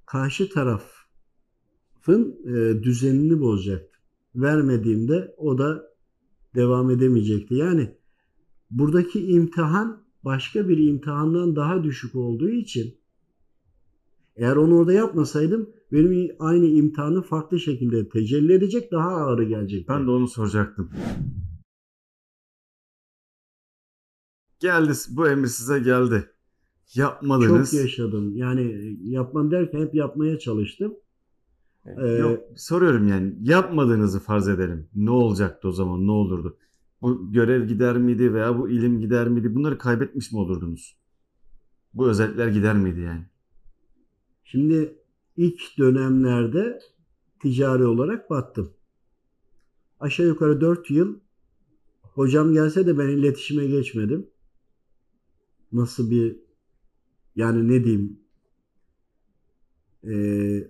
karşı tarafın e, düzenini bozacaktı. Vermediğimde o da devam edemeyecekti. Yani buradaki imtihan başka bir imtihandan daha düşük olduğu için eğer onu orada yapmasaydım benim aynı imtihanı farklı şekilde tecelli edecek daha ağırı gelecekti. Ben de onu soracaktım. Geldi bu emir size geldi. Yapmadınız. Çok yaşadım. Yani yapmam derken hep yapmaya çalıştım. Ee, Yok soruyorum yani yapmadığınızı farz edelim. Ne olacaktı o zaman? Ne olurdu? Bu görev gider miydi veya bu ilim gider miydi? Bunları kaybetmiş mi olurdunuz? Bu özellikler gider miydi yani? Şimdi ilk dönemlerde ticari olarak battım. Aşağı yukarı 4 yıl hocam gelse de ben iletişime geçmedim. Nasıl bir yani ne diyeyim Ee,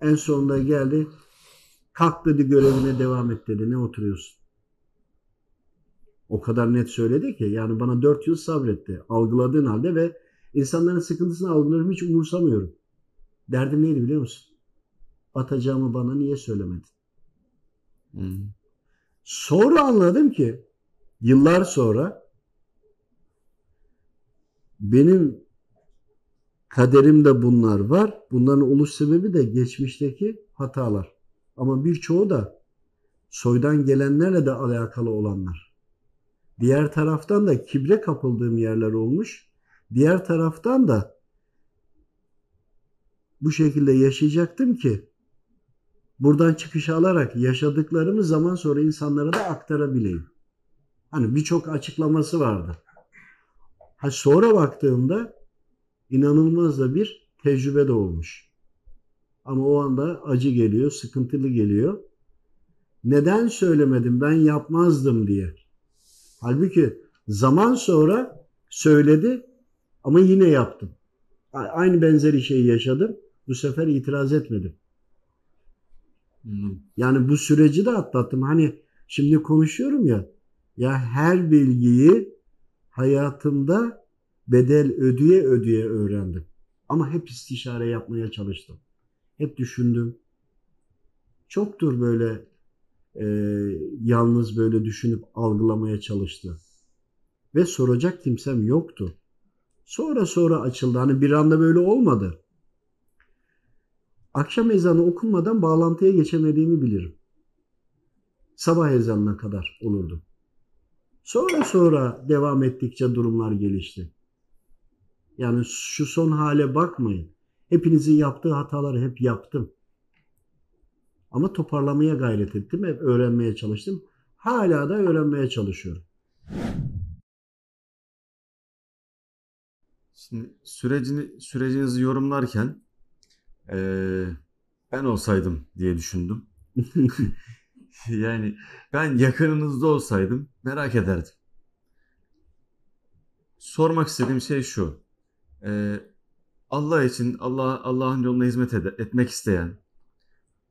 en sonunda geldi kalk dedi görevine devam et dedi ne oturuyorsun? O kadar net söyledi ki yani bana 4 yıl sabretti algıladığın halde ve insanların sıkıntısını algılarım hiç umursamıyorum. Derdim neydi biliyor musun? Batacağımı bana niye söylemedin? Hmm. Sonra anladım ki yıllar sonra benim kaderimde bunlar var. Bunların oluş sebebi de geçmişteki hatalar. Ama birçoğu da soydan gelenlerle de alakalı olanlar. Diğer taraftan da kibre kapıldığım yerler olmuş. Diğer taraftan da bu şekilde yaşayacaktım ki buradan çıkış alarak yaşadıklarımı zaman sonra insanlara da aktarabileyim. Hani birçok açıklaması vardı. Ha sonra baktığımda inanılmaz da bir tecrübe de olmuş. Ama o anda acı geliyor, sıkıntılı geliyor. Neden söylemedim ben yapmazdım diye. Halbuki zaman sonra söyledi ama yine yaptım. Aynı benzeri şeyi yaşadım. Bu sefer itiraz etmedim. Yani bu süreci de atlattım. Hani şimdi konuşuyorum ya. Ya her bilgiyi hayatımda bedel ödeye ödeye öğrendim. Ama hep istişare yapmaya çalıştım. Hep düşündüm. Çoktur böyle e, yalnız böyle düşünüp algılamaya çalıştı. Ve soracak kimsem yoktu. Sonra sonra açıldı. Hani bir anda böyle olmadı. Akşam ezanı okunmadan bağlantıya geçemediğimi bilirim. Sabah ezanına kadar olurdu. Sonra sonra devam ettikçe durumlar gelişti. Yani şu son hale bakmayın. Hepinizin yaptığı hataları hep yaptım. Ama toparlamaya gayret ettim. Hep öğrenmeye çalıştım. Hala da öğrenmeye çalışıyorum. Şimdi sürecini sürecinizi yorumlarken eee, ben olsaydım diye düşündüm. Yani ben yakınınızda olsaydım merak ederdim. Sormak istediğim şey şu. Eee, Allah için Allah Allah'ın yoluna hizmet ede- etmek isteyen,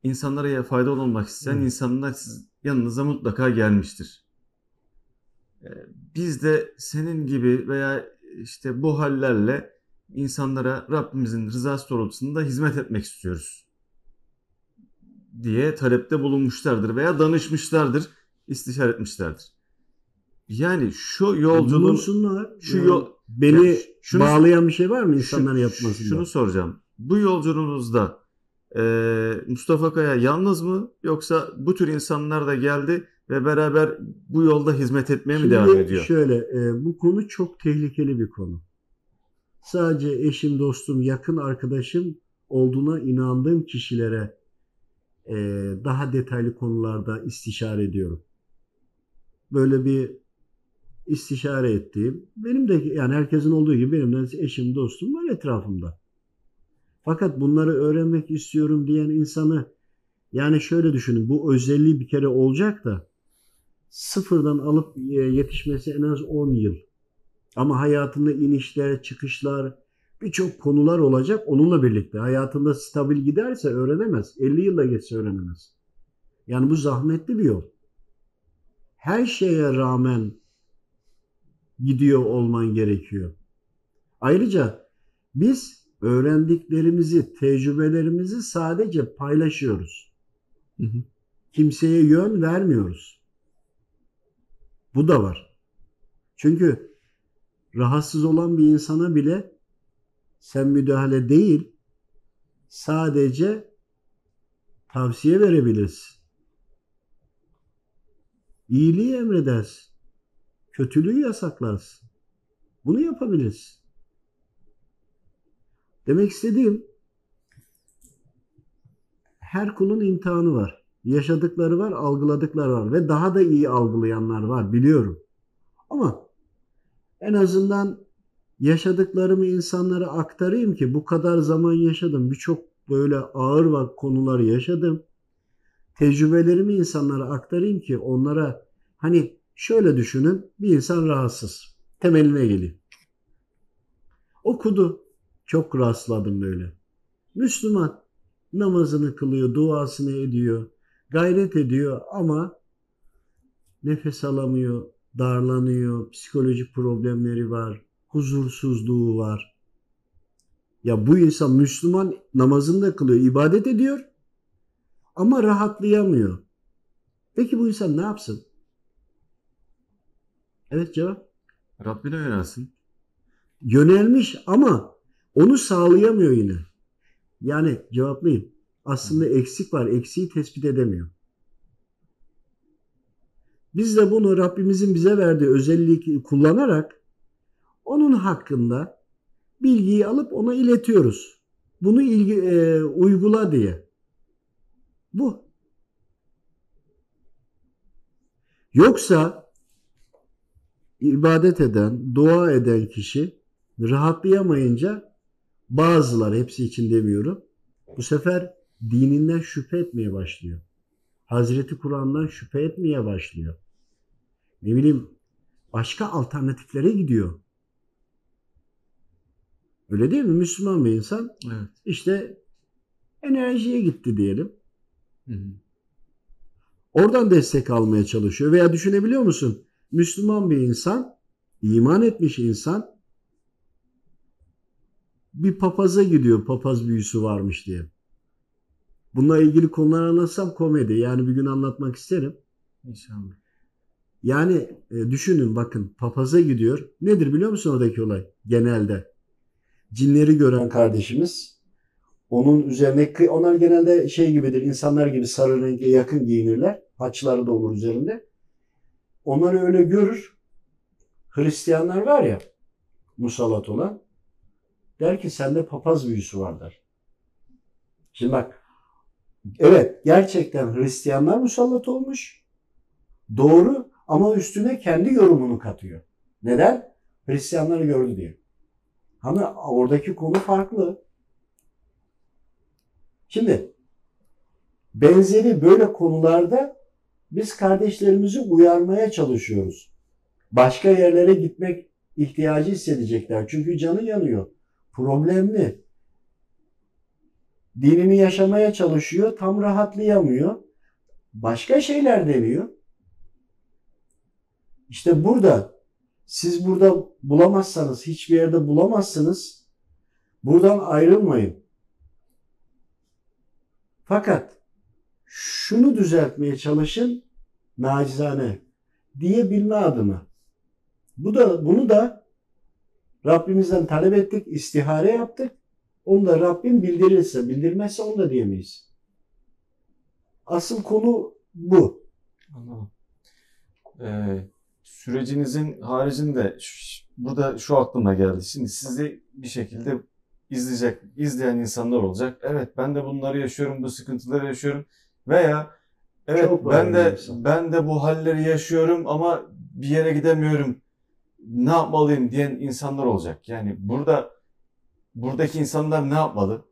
insanlara ya- faydalı olmak isteyen insanlar siz yanınıza mutlaka gelmiştir. Eee, Biz de senin gibi veya işte bu hallerle insanlara Rabbimizin rızası doğrultusunda hizmet etmek istiyoruz diye talepte bulunmuşlardır veya danışmışlardır, istişare etmişlerdir. Yani şu yolculuğun Bulunsunlar. şu Yani yol beni Yani şunu- bağlayan bir şey var mı insanların yapmasında? şunu soracağım. Bu yolculuğunuzda eee, Mustafa Kaya yalnız mı yoksa bu tür insanlar da geldi ve beraber bu yolda hizmet etmeye mi Şimdi devam ediyor? Şöyle, e, bu konu çok tehlikeli bir konu. Sadece eşim, dostum, yakın arkadaşım olduğuna inandığım kişilere e, daha detaylı konularda istişare ediyorum. Böyle bir istişare ettiğim, benim de yani herkesin olduğu gibi benim de eşim, dostum var etrafımda. Fakat bunları öğrenmek istiyorum diyen insanı yani şöyle düşünün bu özelliği bir kere olacak da sıfırdan alıp e, yetişmesi en az 10 yıl. Ama hayatında inişler, çıkışlar, birçok konular olacak onunla birlikte. Hayatında stabil giderse öğrenemez. 50 yılda geçse öğrenemez. Yani bu zahmetli bir yol. Her şeye rağmen gidiyor olman gerekiyor. Ayrıca biz öğrendiklerimizi, tecrübelerimizi sadece paylaşıyoruz. Hı hı. Kimseye yön vermiyoruz. Bu da var. Çünkü rahatsız olan bir insana bile sen müdahale değil, sadece tavsiye verebilirsin. İyiliği emredersin. Kötülüğü yasaklarsın. Bunu yapabilirsin. Demek istediğim her kulun imtihanı var. Yaşadıkları var, algıladıkları var ve daha da iyi algılayanlar var biliyorum. Ama en azından yaşadıklarımı insanlara aktarayım ki bu kadar zaman yaşadım. Birçok böyle ağır va- konuları yaşadım. Tecrübelerimi insanlara aktarayım ki onlara hani şöyle düşünün bir insan rahatsız. Temeline geleyim. Okudu. Çok rastladım böyle. Müslüman namazını kılıyor, duasını ediyor, gayret ediyor ama nefes alamıyor, darlanıyor, psikolojik problemleri var, huzursuzluğu var. Ya bu insan Müslüman namazını da kılıyor, ibadet ediyor ama rahatlayamıyor. Peki bu insan ne yapsın? Evet cevap. Rabbine yönelsin. Yönelmiş ama onu sağlayamıyor yine. Yani cevaplayayım. Aslında eksik var. Eksiği tespit edemiyor. Biz de bunu Rabbimizin bize verdiği özelliği kullanarak onun hakkında bilgiyi alıp ona iletiyoruz. Bunu ilgi, e, uygula diye. Bu. Yoksa ibadet eden, dua eden kişi rahatlayamayınca bazıları hepsi için demiyorum. Bu sefer dininden şüphe etmeye başlıyor. Hazreti Kur'an'dan şüphe etmeye başlıyor. Ne bileyim başka alternatiflere gidiyor. Öyle değil mi? Müslüman bir insan Evet. işte enerjiye gitti diyelim. Hı hı. Oradan destek almaya çalışıyor. Veya düşünebiliyor musun? Müslüman bir insan, iman etmiş insan bir papaza gidiyor papaz büyüsü varmış diye. Bununla ilgili konular anlatsam komedi. Yani bir gün anlatmak isterim. İnşallah. Yani e, düşünün bakın papaza gidiyor. Nedir biliyor musun oradaki olay? Genelde. Cinleri gören kardeşimiz onun üzerine onlar genelde şey gibidir insanlar gibi sarı renge yakın giyinirler. Haçları da olur üzerinde. Onları öyle görür. Hristiyanlar var ya musallat olan. Der ki sende papaz büyüsü var der. Şimdi bak evet gerçekten Hristiyanlar musallat olmuş. Doğru ama üstüne kendi yorumunu katıyor. Neden? Hristiyanları gördü diye. Ama oradaki konu farklı. Şimdi benzeri böyle konularda biz kardeşlerimizi uyarmaya çalışıyoruz. Başka yerlere gitmek ihtiyacı hissedecekler. Çünkü canı yanıyor. Problemli. Dinini yaşamaya çalışıyor. Tam rahatlayamıyor. Başka şeyler deniyor. İşte burada siz burada bulamazsanız, hiçbir yerde bulamazsınız. Buradan ayrılmayın. Fakat şunu düzeltmeye çalışın nacizane diyebilme adına. Bu da bunu da Rabbimizden talep ettik, istihare yaptık. Onu da Rabbim bildirirse, bildirmezse onu da diyemeyiz. Asıl konu bu. Anladım. Ee, sürecinizin haricinde burada şu aklıma geldi. Şimdi sizi bir şekilde izleyecek, izleyen insanlar olacak. Evet ben de bunları yaşıyorum, bu sıkıntıları yaşıyorum. Veya evet Çok ben de insan. ben de bu halleri yaşıyorum ama bir yere gidemiyorum. Ne yapmalıyım diyen insanlar olacak. Yani burada buradaki insanlar ne yapmalı?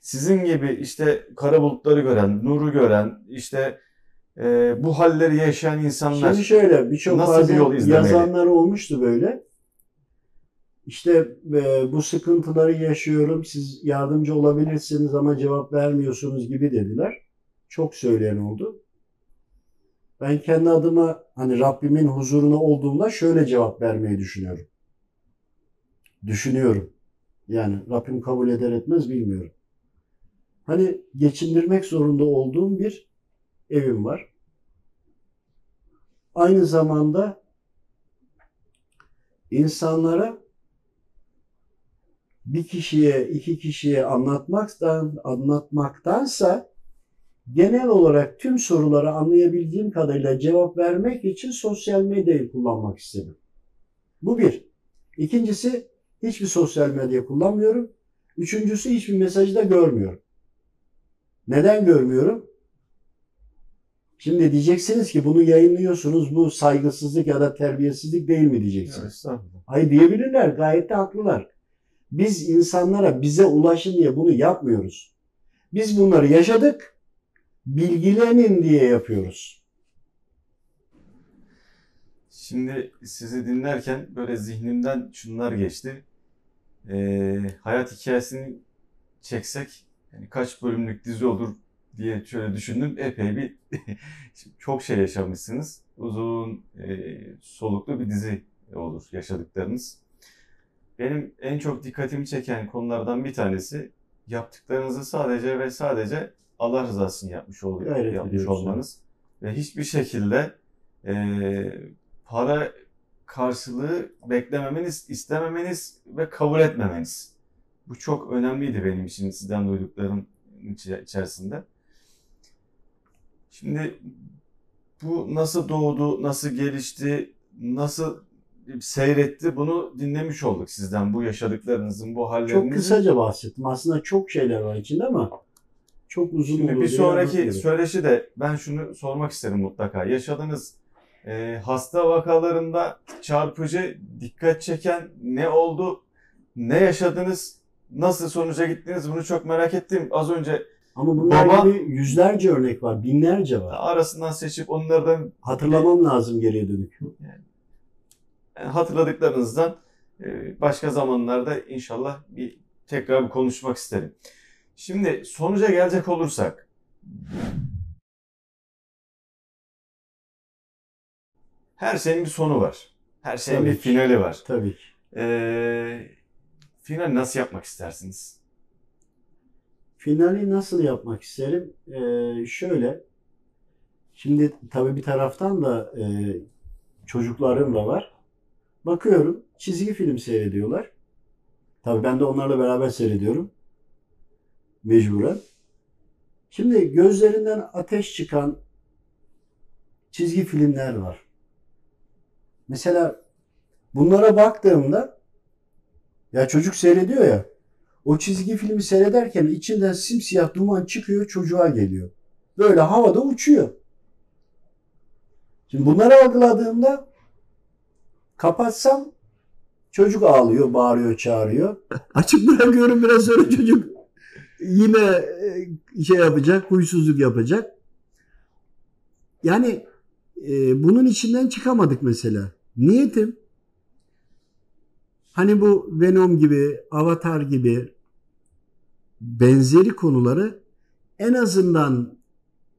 Sizin gibi işte kara bulutları gören, nuru gören, işte e, bu halleri yaşayan insanlar Şimdi şöyle birçok Nasıl bir yol izlemeli? yazanlar olmuştu böyle. İşte e, bu sıkıntıları yaşıyorum. Siz yardımcı olabilirsiniz ama cevap vermiyorsunuz gibi dediler. Çok söyleyen oldu. Ben kendi adıma hani Rabbimin huzuruna olduğumda şöyle cevap vermeyi düşünüyorum. Düşünüyorum. Yani Rabbim kabul eder etmez bilmiyorum. Hani geçindirmek zorunda olduğum bir evim var. Aynı zamanda insanlara bir kişiye, iki kişiye anlatmaktan anlatmaktansa genel olarak tüm sorulara anlayabildiğim kadarıyla cevap vermek için sosyal medyayı kullanmak istedim. Bu bir. İkincisi hiçbir sosyal medya kullanmıyorum. Üçüncüsü hiçbir mesajı da görmüyorum. Neden görmüyorum? Şimdi diyeceksiniz ki bunu yayınlıyorsunuz bu saygısızlık ya da terbiyesizlik değil mi diyeceksiniz. Estağfurullah. Hayır diyebilirler gayet de haklılar. Biz insanlara bize ulaşın diye bunu yapmıyoruz. Biz bunları yaşadık. Bilgilenin diye yapıyoruz. Şimdi sizi dinlerken böyle zihnimden şunlar geçti. Ee, hayat hikayesini çeksek yani kaç bölümlük dizi olur diye şöyle düşündüm. Epey bir çok şey yaşamışsınız. Uzun, e, soluklu bir dizi olur yaşadıklarınız. Benim en çok dikkatimi çeken konulardan bir tanesi yaptıklarınızı sadece ve sadece Allah rızası için yapmış oluyor, Gayret yapmış olmanız ve hiçbir şekilde e, para karşılığı beklememeniz, istememeniz ve kabul etmemeniz. Bu çok önemliydi benim için sizden duyduklarım içerisinde. Şimdi bu nasıl doğdu, nasıl gelişti, nasıl seyretti bunu dinlemiş olduk sizden bu yaşadıklarınızın, bu hallerinizin. Çok kısaca bahsettim. Aslında çok şeyler var içinde ama çok uzun Şimdi olur bir sonraki söyleşi de ben şunu sormak isterim mutlaka. Yaşadığınız e, hasta vakalarında çarpıcı, dikkat çeken ne oldu? Ne yaşadınız? Nasıl sonuca gittiniz? Bunu çok merak ettim. Az önce Ama bunlar Baba- gibi yüzlerce örnek var, binlerce var. arasından seçip onlardan Hatırlamam lazım geriye dönük. yani hatırladıklarınızdan e, başka zamanlarda inşallah bir tekrar bir konuşmak isterim. Şimdi sonuca gelecek olursak her şeyin bir sonu var. Her şeyin Tabii bir ki. finali var. Tabii ki. Ee, final nasıl yapmak istersiniz? Finali nasıl yapmak isterim? Ee, şöyle. Şimdi tabii bir taraftan da e, çocuklarım da var. Bakıyorum çizgi film seyrediyorlar. Tabii ben de onlarla beraber seyrediyorum. Mecburen. Şimdi gözlerinden ateş çıkan çizgi filmler var. Mesela Bunlara baktığımda ya çocuk seyrediyor ya o çizgi filmi seyrederken içinden simsiyah duman çıkıyor çocuğa geliyor. Böyle havada uçuyor. Şimdi bunları algıladığımda kapatsam çocuk ağlıyor, bağırıyor, çağırıyor. Açık bırakıyorum biraz sonra çocuk yine e, şey yapacak, huysuzluk yapacak. Yani e, bunun içinden çıkamadık mesela. Niyetim hani bu Venom gibi, Avatar gibi benzeri konuları en azından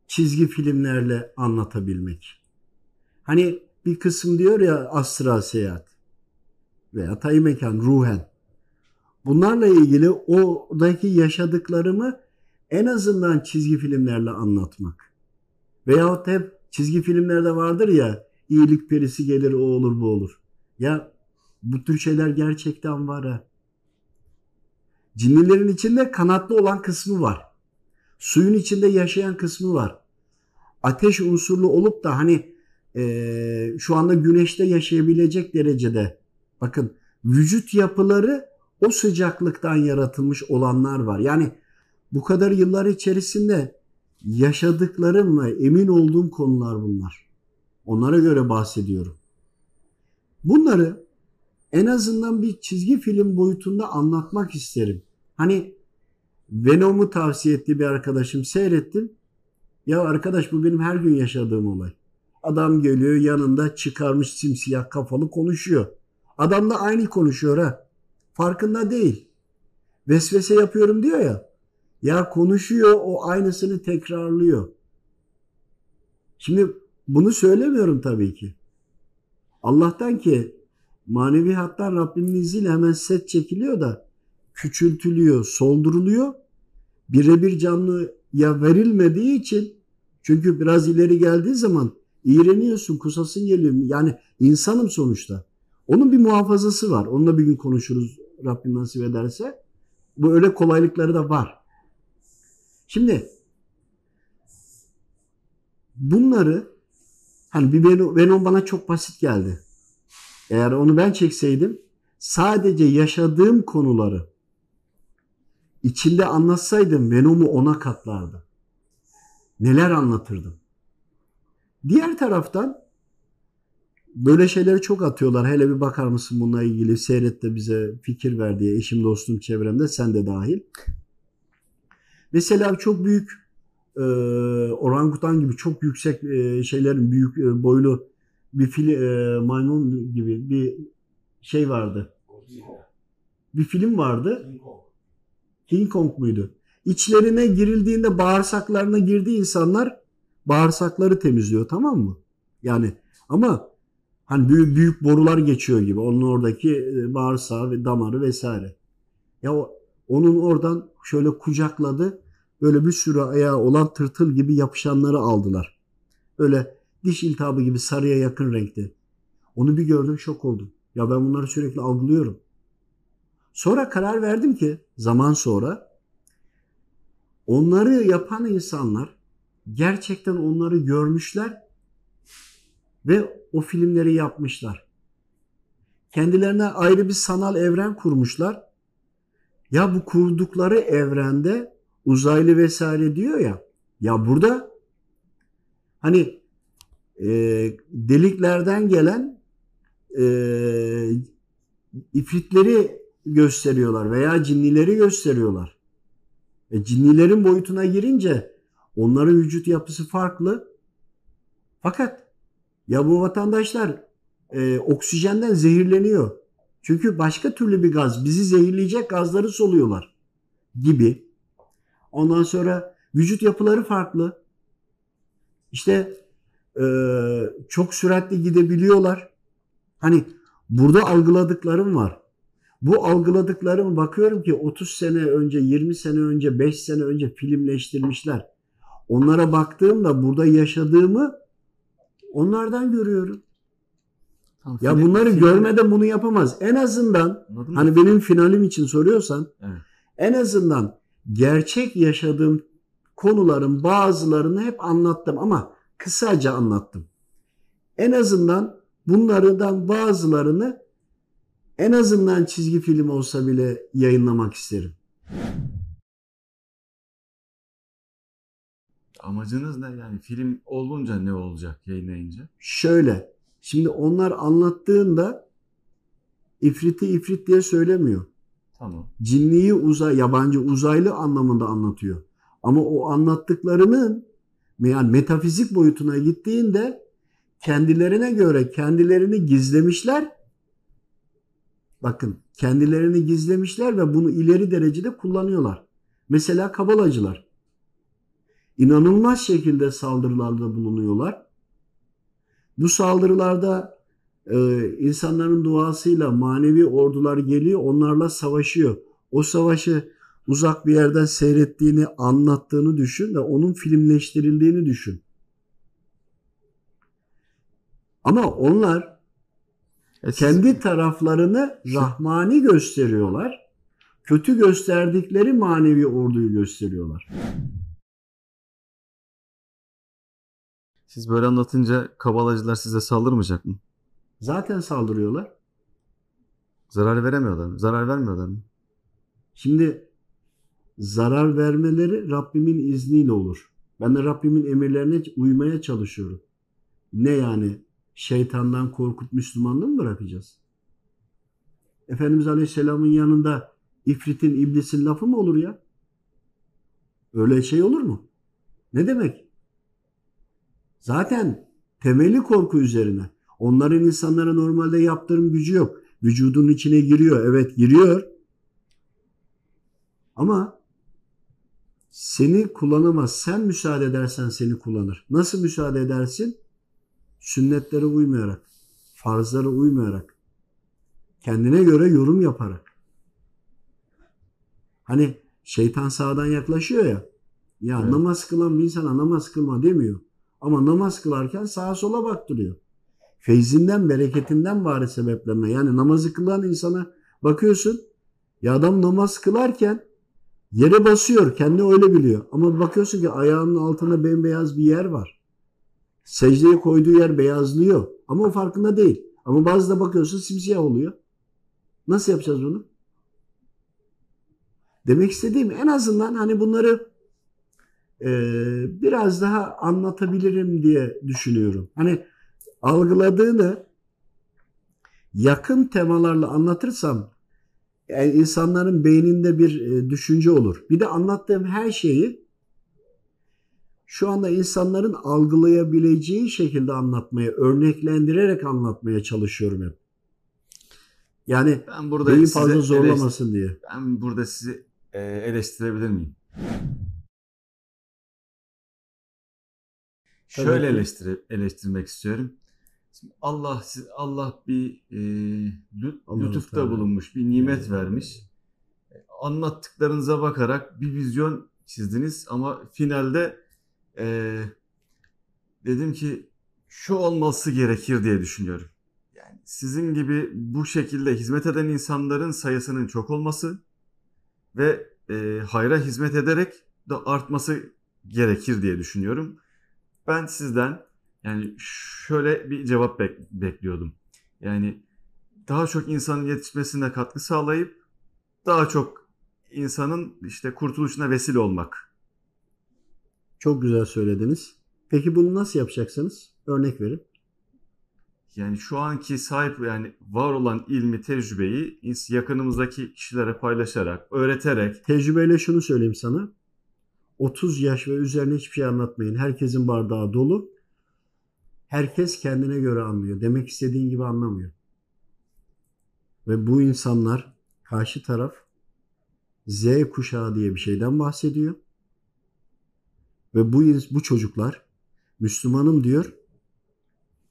çizgi filmlerle anlatabilmek. Hani bir kısım diyor ya astral seyahat veya tayı mekan, ruhen. Bunlarla ilgili oradaki yaşadıklarımı en azından çizgi filmlerle anlatmak. Veyahut hep çizgi filmlerde vardır ya iyilik perisi gelir o olur bu olur. Ya bu tür şeyler gerçekten var ha. Cinlilerin içinde kanatlı olan kısmı var. Suyun içinde yaşayan kısmı var. Ateş unsurlu olup da hani eee, şu anda güneşte yaşayabilecek derecede bakın vücut yapıları o sıcaklıktan yaratılmış olanlar var. Yani bu kadar yıllar içerisinde yaşadıklarım ve emin olduğum konular bunlar. Onlara göre bahsediyorum. Bunları en azından bir çizgi film boyutunda anlatmak isterim. Hani Venom'u tavsiye etti bir arkadaşım seyrettim. Ya arkadaş bu benim her gün yaşadığım olay. Adam geliyor yanında çıkarmış simsiyah kafalı konuşuyor. Adam da aynı konuşuyor ha. Farkında değil. Vesvese yapıyorum diyor ya. Ya konuşuyor o aynısını tekrarlıyor. Şimdi bunu söylemiyorum tabii ki. Allah'tan ki manevi hattan Rabbimin izniyle hemen set çekiliyor da küçültülüyor, solduruluyor. Birebir canlıya verilmediği için çünkü biraz ileri geldiği zaman iğreniyorsun, kusasın geliyor. Yani insanım sonuçta. Onun bir muhafazası var. Onunla bir gün konuşuruz Rabbim nasip ederse. Bu öyle kolaylıkları da var. Şimdi bunları hani bir Venom, bana çok basit geldi. Eğer onu ben çekseydim sadece yaşadığım konuları içinde anlatsaydım Venom'u ona katlardı. Neler anlatırdım. Diğer taraftan böyle şeyleri çok atıyorlar. Hele bir bakar mısın bununla ilgili seyret de bize fikir ver diye eşim dostum çevremde sen de dahil. Mesela çok büyük e, orangutan gibi çok yüksek e, şeylerin büyük e, boylu bir fili, e, maymun gibi bir şey vardı. Bir film vardı. King Kong muydu? İçlerine girildiğinde bağırsaklarına girdiği insanlar bağırsakları temizliyor tamam mı? Yani ama hani büyük, büyük borular geçiyor gibi. Onun oradaki e, bağırsağı ve damarı vesaire. Ya onun oradan şöyle kucakladı. Böyle bir sürü ayağı olan tırtıl gibi yapışanları aldılar. Böyle diş iltihabı gibi sarıya yakın renkte. Onu bir gördüm şok oldum. Ya ben bunları sürekli algılıyorum. Sonra karar verdim ki zaman sonra onları yapan insanlar gerçekten onları görmüşler ve o filmleri yapmışlar. Kendilerine ayrı bir sanal evren kurmuşlar. Ya bu kurdukları evrende uzaylı vesaire diyor ya. Ya burada hani e, deliklerden gelen e, ifritleri gösteriyorlar veya cinnileri gösteriyorlar. E, cinnilerin boyutuna girince onların vücut yapısı farklı. Fakat ya bu vatandaşlar e, oksijenden zehirleniyor. Çünkü başka türlü bir gaz, bizi zehirleyecek gazları soluyorlar gibi. Ondan sonra vücut yapıları farklı. İşte e, çok süratli gidebiliyorlar. Hani burada algıladıklarım var. Bu algıladıklarım bakıyorum ki 30 sene önce, 20 sene önce, 5 sene önce filmleştirmişler. Onlara baktığımda burada yaşadığımı onlardan görüyorum. Tamam, Ya film- bunları film- görmeden bunu yapamaz. En azından Anladın mı? hani benim finalim için soruyorsan Evet. en azından gerçek yaşadığım konuların bazılarını hep anlattım ama kısaca anlattım. En azından bunlardan bazılarını En azından çizgi film olsa bile yayınlamak isterim. Amacınız ne? Yani film olunca ne olacak yayınlayınca? Şöyle, şimdi onlar anlattığında ifriti ifrit diye söylemiyor. Tamam. Cinliyi uzay, yabancı uzaylı anlamında anlatıyor. Ama o anlattıklarının yani metafizik boyutuna gittiğinde kendilerine göre kendilerini gizlemişler. Bakın kendilerini gizlemişler ve bunu ileri derecede kullanıyorlar. Mesela kabalacılar. İnanılmaz şekilde saldırılarda bulunuyorlar. Bu saldırılarda e, insanların duasıyla manevi ordular geliyor, onlarla savaşıyor. O savaşı uzak bir yerden seyrettiğini, anlattığını düşün ve onun filmleştirildiğini düşün. Ama onlar kendi taraflarını rahmani gösteriyorlar. Kötü gösterdikleri manevi orduyu gösteriyorlar. Siz böyle anlatınca kabalacılar size saldırmayacak mı? Zaten saldırıyorlar. Zarar veremiyorlar mı? Zarar vermiyorlar mı? Şimdi zarar vermeleri Rabbimin izniyle olur. Ben de Rabbimin emirlerine uymaya çalışıyorum. Ne yani şeytandan korkup Müslümanlığı mı bırakacağız? Efendimiz Aleyhisselam'ın yanında ifritin, iblisin lafı mı olur ya? Öyle şey olur mu? Ne demek? Zaten temeli korku üzerine. Onların insanlara normalde yaptırım gücü yok. Vücudun içine giriyor. Evet giriyor. Ama seni kullanamaz. Sen müsaade edersen seni kullanır. Nasıl müsaade edersin? Sünnetlere uymayarak, farzlara uymayarak, kendine göre yorum yaparak. Hani şeytan sağdan yaklaşıyor ya. Ya Evet. namaz kılan bir insana namaz kılma demiyor. Ama namaz kılarken sağa sola baktırıyor. Feyzinden, bereketinden bari sebeplerine. Yani namazı kılan insana bakıyorsun. Ya adam namaz kılarken yere basıyor. Kendi öyle biliyor. Ama bakıyorsun ki ayağının altında bembeyaz bir yer var. Secdeye koyduğu yer beyazlıyor. Ama o farkında değil. Ama bazı da bakıyorsun simsiyah oluyor. Nasıl yapacağız bunu? Demek istediğim en azından hani bunları biraz daha anlatabilirim diye düşünüyorum. Hani algıladığını yakın temalarla anlatırsam yani insanların beyninde bir e, düşünce olur. Bir de anlattığım her şeyi şu anda insanların algılayabileceği şekilde anlatmaya, örneklendirerek anlatmaya çalışıyorum hep. Yani Ben burada beyin fazla zorlamasın diye. ben burada sizi e, eleştirebilir miyim? Şöyle ki. eleştire, eleştirmek istiyorum. Şimdi Allah Allah bir e, lütufta bulunmuş, bir nimet Evet. vermiş. E, Anlattıklarınıza bakarak bir vizyon çizdiniz ama finalde e, dedim ki şu olması gerekir diye düşünüyorum. Yani sizin gibi bu şekilde hizmet eden insanların sayısının çok olması ve e, hayra hizmet ederek de artması gerekir diye düşünüyorum. Ben sizden yani şöyle bir cevap bek- bekliyordum. Yani daha çok insanın yetişmesine katkı sağlayıp daha çok insanın işte kurtuluşuna vesile olmak. Çok güzel söylediniz. Peki bunu nasıl yapacaksınız? Örnek verin. Yani şu anki sahip yani var olan ilmi, tecrübeyi yakınımızdaki kişilere paylaşarak, öğreterek Tecrübeyle şunu söyleyeyim sana. 30 yaş ve üzerine hiçbir şey anlatmayın. Herkesin bardağı dolu. Herkes kendine göre anlıyor. Demek istediğin gibi anlamıyor. Ve bu insanlar karşı taraf Z kuşağı diye bir şeyden bahsediyor. Ve bu bu çocuklar Müslümanım diyor.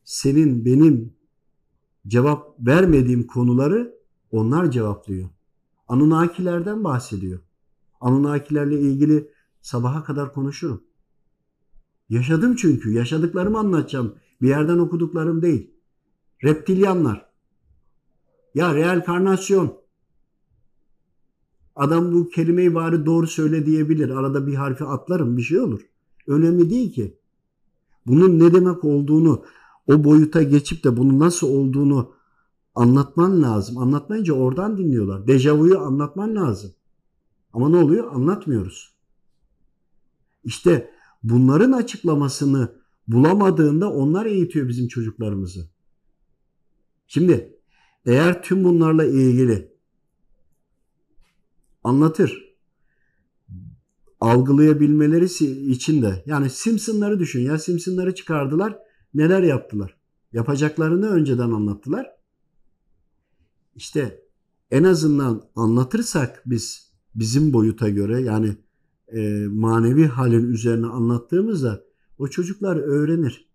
Senin benim cevap vermediğim konuları onlar cevaplıyor. Anunnakilerden bahsediyor. Anunnakilerle ilgili sabaha kadar konuşurum. Yaşadım çünkü. Yaşadıklarımı anlatacağım. Bir yerden okuduklarım değil. Reptilyanlar. Ya reenkarnasyon. Adam bu kelimeyi bari doğru söyle diyebilir. Arada bir harfi atlarım bir şey olur. Önemli değil ki. Bunun ne demek olduğunu, o boyuta geçip de bunun nasıl olduğunu Anlatman lazım. Anlatmayınca oradan dinliyorlar. Dejavuyu anlatman lazım. Ama ne oluyor? Anlatmıyoruz. İşte bunların açıklamasını bulamadığında onlar eğitiyor bizim çocuklarımızı. Şimdi eğer tüm bunlarla ilgili anlatır, algılayabilmeleri için de yani Simpsonları düşün ya Simpsonları çıkardılar neler yaptılar? Yapacaklarını önceden anlattılar. İşte en azından anlatırsak biz bizim boyuta göre yani e, manevi halin üzerine anlattığımızda o çocuklar öğrenir.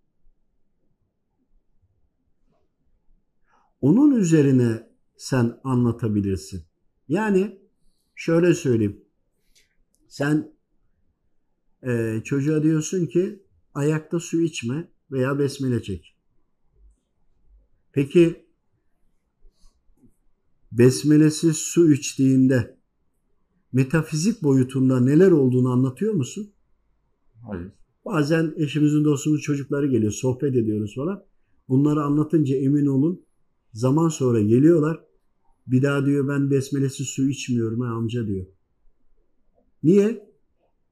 Onun üzerine sen anlatabilirsin. Yani şöyle söyleyeyim. Sen e, çocuğa diyorsun ki ayakta su içme veya besmele çek. Peki besmelesiz su içtiğinde metafizik boyutunda neler olduğunu anlatıyor musun? Hayır. Bazen eşimizin dostumuz çocukları geliyor sohbet ediyoruz falan. Bunları anlatınca emin olun zaman sonra geliyorlar. Bir daha diyor ben besmelesiz su içmiyorum ha amca diyor. Niye?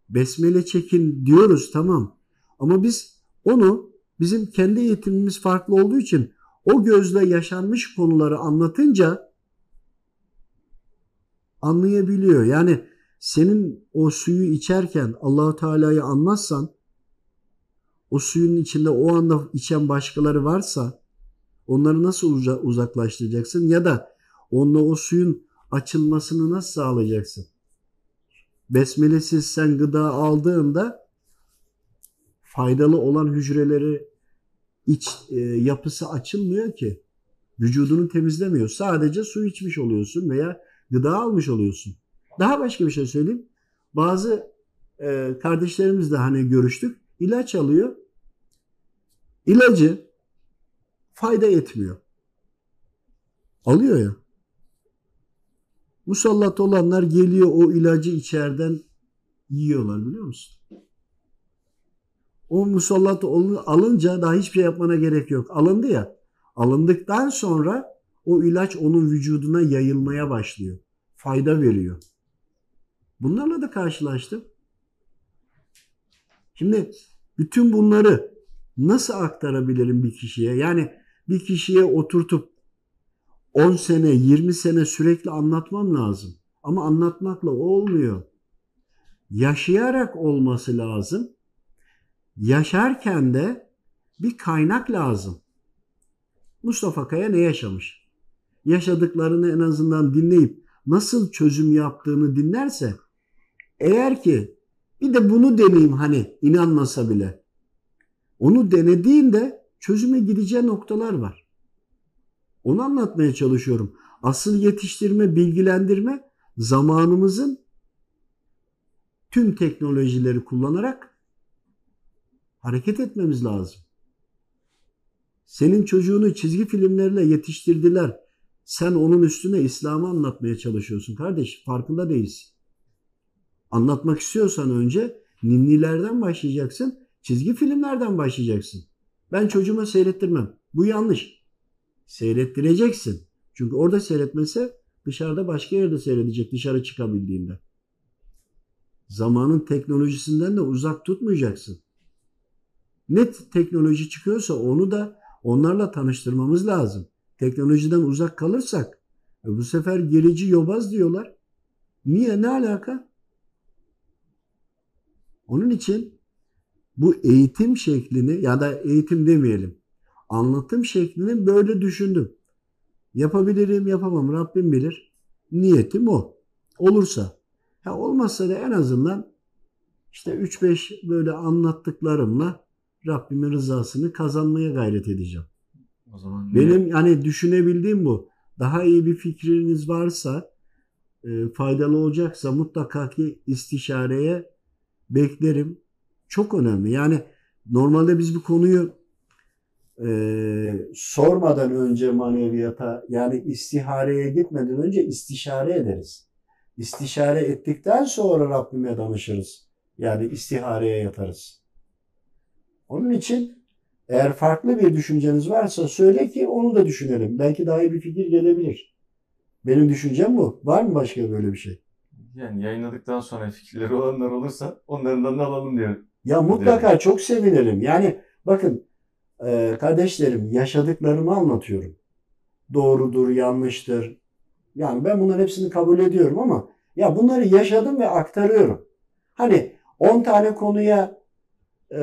Besmele çekin diyoruz tamam. Ama biz onu bizim kendi eğitimimiz farklı olduğu için o gözle yaşanmış konuları anlatınca anlayabiliyor. Yani senin o suyu içerken Allahu Teala'yı anmazsan o suyun içinde o anda içen başkaları varsa onları nasıl uzaklaştıracaksın ya da onunla o suyun açılmasını nasıl sağlayacaksın? Besmelesiz sen gıda aldığında faydalı olan hücreleri iç e, yapısı açılmıyor ki. Vücudunu temizlemiyor. Sadece su içmiş oluyorsun veya gıda almış oluyorsun. Daha başka bir şey söyleyeyim. Bazı e, kardeşlerimizle hani görüştük. İlaç alıyor. İlacı fayda etmiyor. Alıyor ya. Musallat olanlar geliyor o ilacı içeriden yiyorlar biliyor musun? O musallat alınca daha hiçbir şey yapmana gerek yok. Alındı ya. Alındıktan sonra o ilaç onun vücuduna yayılmaya başlıyor. Fayda veriyor. Bunlarla da karşılaştım. Şimdi bütün bunları nasıl aktarabilirim bir kişiye? Yani bir kişiye oturtup 10 sene, 20 sene sürekli anlatmam lazım. Ama anlatmakla olmuyor. Yaşayarak olması lazım. Yaşarken de bir kaynak lazım. Mustafa Kaya ne yaşamış? Yaşadıklarını en azından dinleyip nasıl çözüm yaptığını dinlerse eğer ki bir de bunu deneyeyim hani inanmasa bile. Onu denediğinde çözüme gideceği noktalar var. Onu anlatmaya çalışıyorum. Asıl yetiştirme, bilgilendirme zamanımızın tüm teknolojileri kullanarak hareket etmemiz lazım. Senin çocuğunu çizgi filmlerle yetiştirdiler. Sen onun üstüne İslam'ı anlatmaya çalışıyorsun kardeş. Farkında değilsin. Anlatmak istiyorsan önce ninnilerden başlayacaksın. Çizgi filmlerden başlayacaksın. Ben çocuğuma seyrettirmem. Bu yanlış. Seyrettireceksin. Çünkü orada seyretmese dışarıda başka yerde seyredecek dışarı çıkabildiğinde. Zamanın teknolojisinden de uzak tutmayacaksın. Net teknoloji çıkıyorsa onu da onlarla tanıştırmamız lazım. Teknolojiden uzak kalırsak e bu sefer gerici yobaz diyorlar. Niye? Ne alaka? Onun için bu eğitim şeklini ya da eğitim demeyelim. Anlatım şeklini böyle düşündüm. Yapabilirim, yapamam. Rabbim bilir. Niyetim o. Olursa. Ya olmazsa da en azından işte 3-5 böyle anlattıklarımla Rabbimin rızasını kazanmaya gayret edeceğim. O zaman Benim yani düşünebildiğim bu. Daha iyi bir fikriniz varsa, e, faydalı olacaksa mutlaka ki istişareye beklerim. Çok önemli. Yani normalde biz bu konuyu e, sormadan önce maneviyata yani istihareye gitmeden önce istişare ederiz. İstişare ettikten sonra Rabbime danışırız. Yani istihareye yatarız. Onun için Eğer farklı bir düşünceniz varsa söyle ki onu da düşünelim. Belki daha iyi bir fikir gelebilir. Benim düşüncem bu. Var mı başka böyle bir şey? Yani yayınladıktan sonra fikirleri olanlar olursa onlardan da alalım diyor. Ya mutlaka çok sevinirim. Yani bakın e, kardeşlerim yaşadıklarımı anlatıyorum. Doğrudur, yanlıştır. Yani ben bunların hepsini kabul ediyorum ama ya bunları yaşadım ve aktarıyorum. Hani 10 tane konuya e,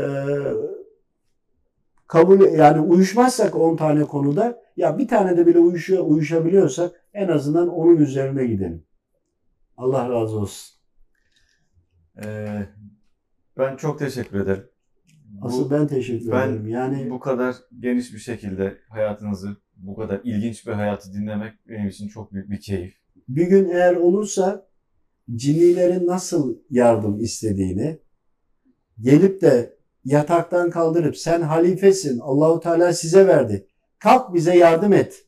kabul yani uyuşmazsak 10 tane konuda ya bir tane de bile uyuşuyor, uyuşabiliyorsak en azından onun üzerine gidelim. Allah razı olsun. Ee, ben çok teşekkür ederim. Asıl Bu- ben teşekkür ben ederim. Yani bu kadar geniş bir şekilde hayatınızı, bu kadar ilginç bir hayatı dinlemek benim için çok büyük bir keyif. bir gün eğer olursa cinnilerin nasıl yardım istediğini gelip de yataktan kaldırıp sen halifesin Allahu Teala size verdi. Kalk bize yardım et.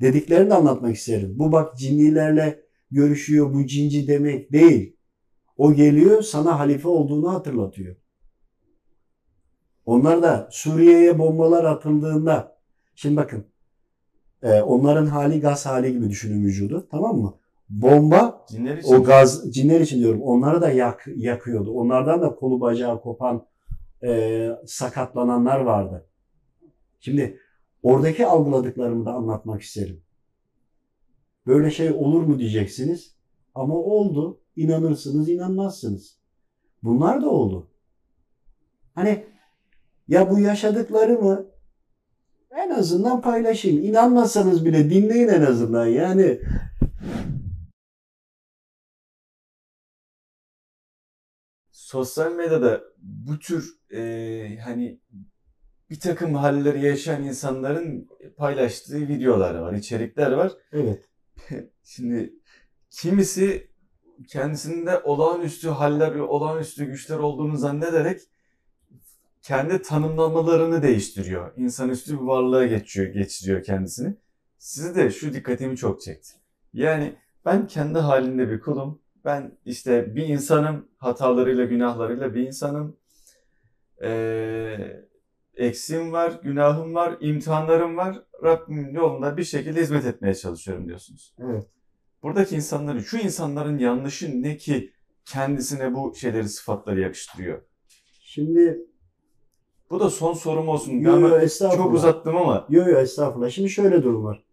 Dediklerini de anlatmak isterim. Bu bak cinnilerle görüşüyor bu cinci demek değil. O geliyor sana halife olduğunu hatırlatıyor. Onlar da Suriye'ye bombalar atıldığında şimdi bakın e, onların hali gaz hali gibi düşünün vücudu tamam mı? Bomba Cinler için o gaz cinler için diyorum onları da yak, yakıyordu. Onlardan da kolu bacağı kopan e, sakatlananlar vardı. Şimdi oradaki algıladıklarımı da anlatmak isterim. Böyle şey olur mu diyeceksiniz. Ama oldu. İnanırsınız, inanmazsınız. Bunlar da oldu. Hani ya bu yaşadıklarımı en azından paylaşayım. İnanmasanız bile dinleyin en azından. Yani sosyal medyada bu tür e, hani bir takım halleri yaşayan insanların paylaştığı videolar var, içerikler var. evet. Şimdi kimisi kendisinde olağanüstü haller ve olağanüstü güçler olduğunu zannederek kendi tanımlamalarını değiştiriyor. İnsanüstü bir varlığa geçiyor, geçiriyor kendisini. Sizi de şu dikkatimi çok çekti. Yani ben kendi halinde bir kulum. Ben işte bir insanım, hatalarıyla, günahlarıyla bir insanım. Ee, eksiğim var, günahım var, imtihanlarım var. Rabbimin yolunda bir şekilde hizmet etmeye çalışıyorum diyorsunuz. Evet. Buradaki insanların, şu insanların yanlışı ne ki kendisine bu şeyleri, sıfatları yakıştırıyor? Şimdi Bu da son sorum olsun. yo, yo, Ben çok uzattım ama. Yo yo estağfurullah. Şimdi şöyle durum var.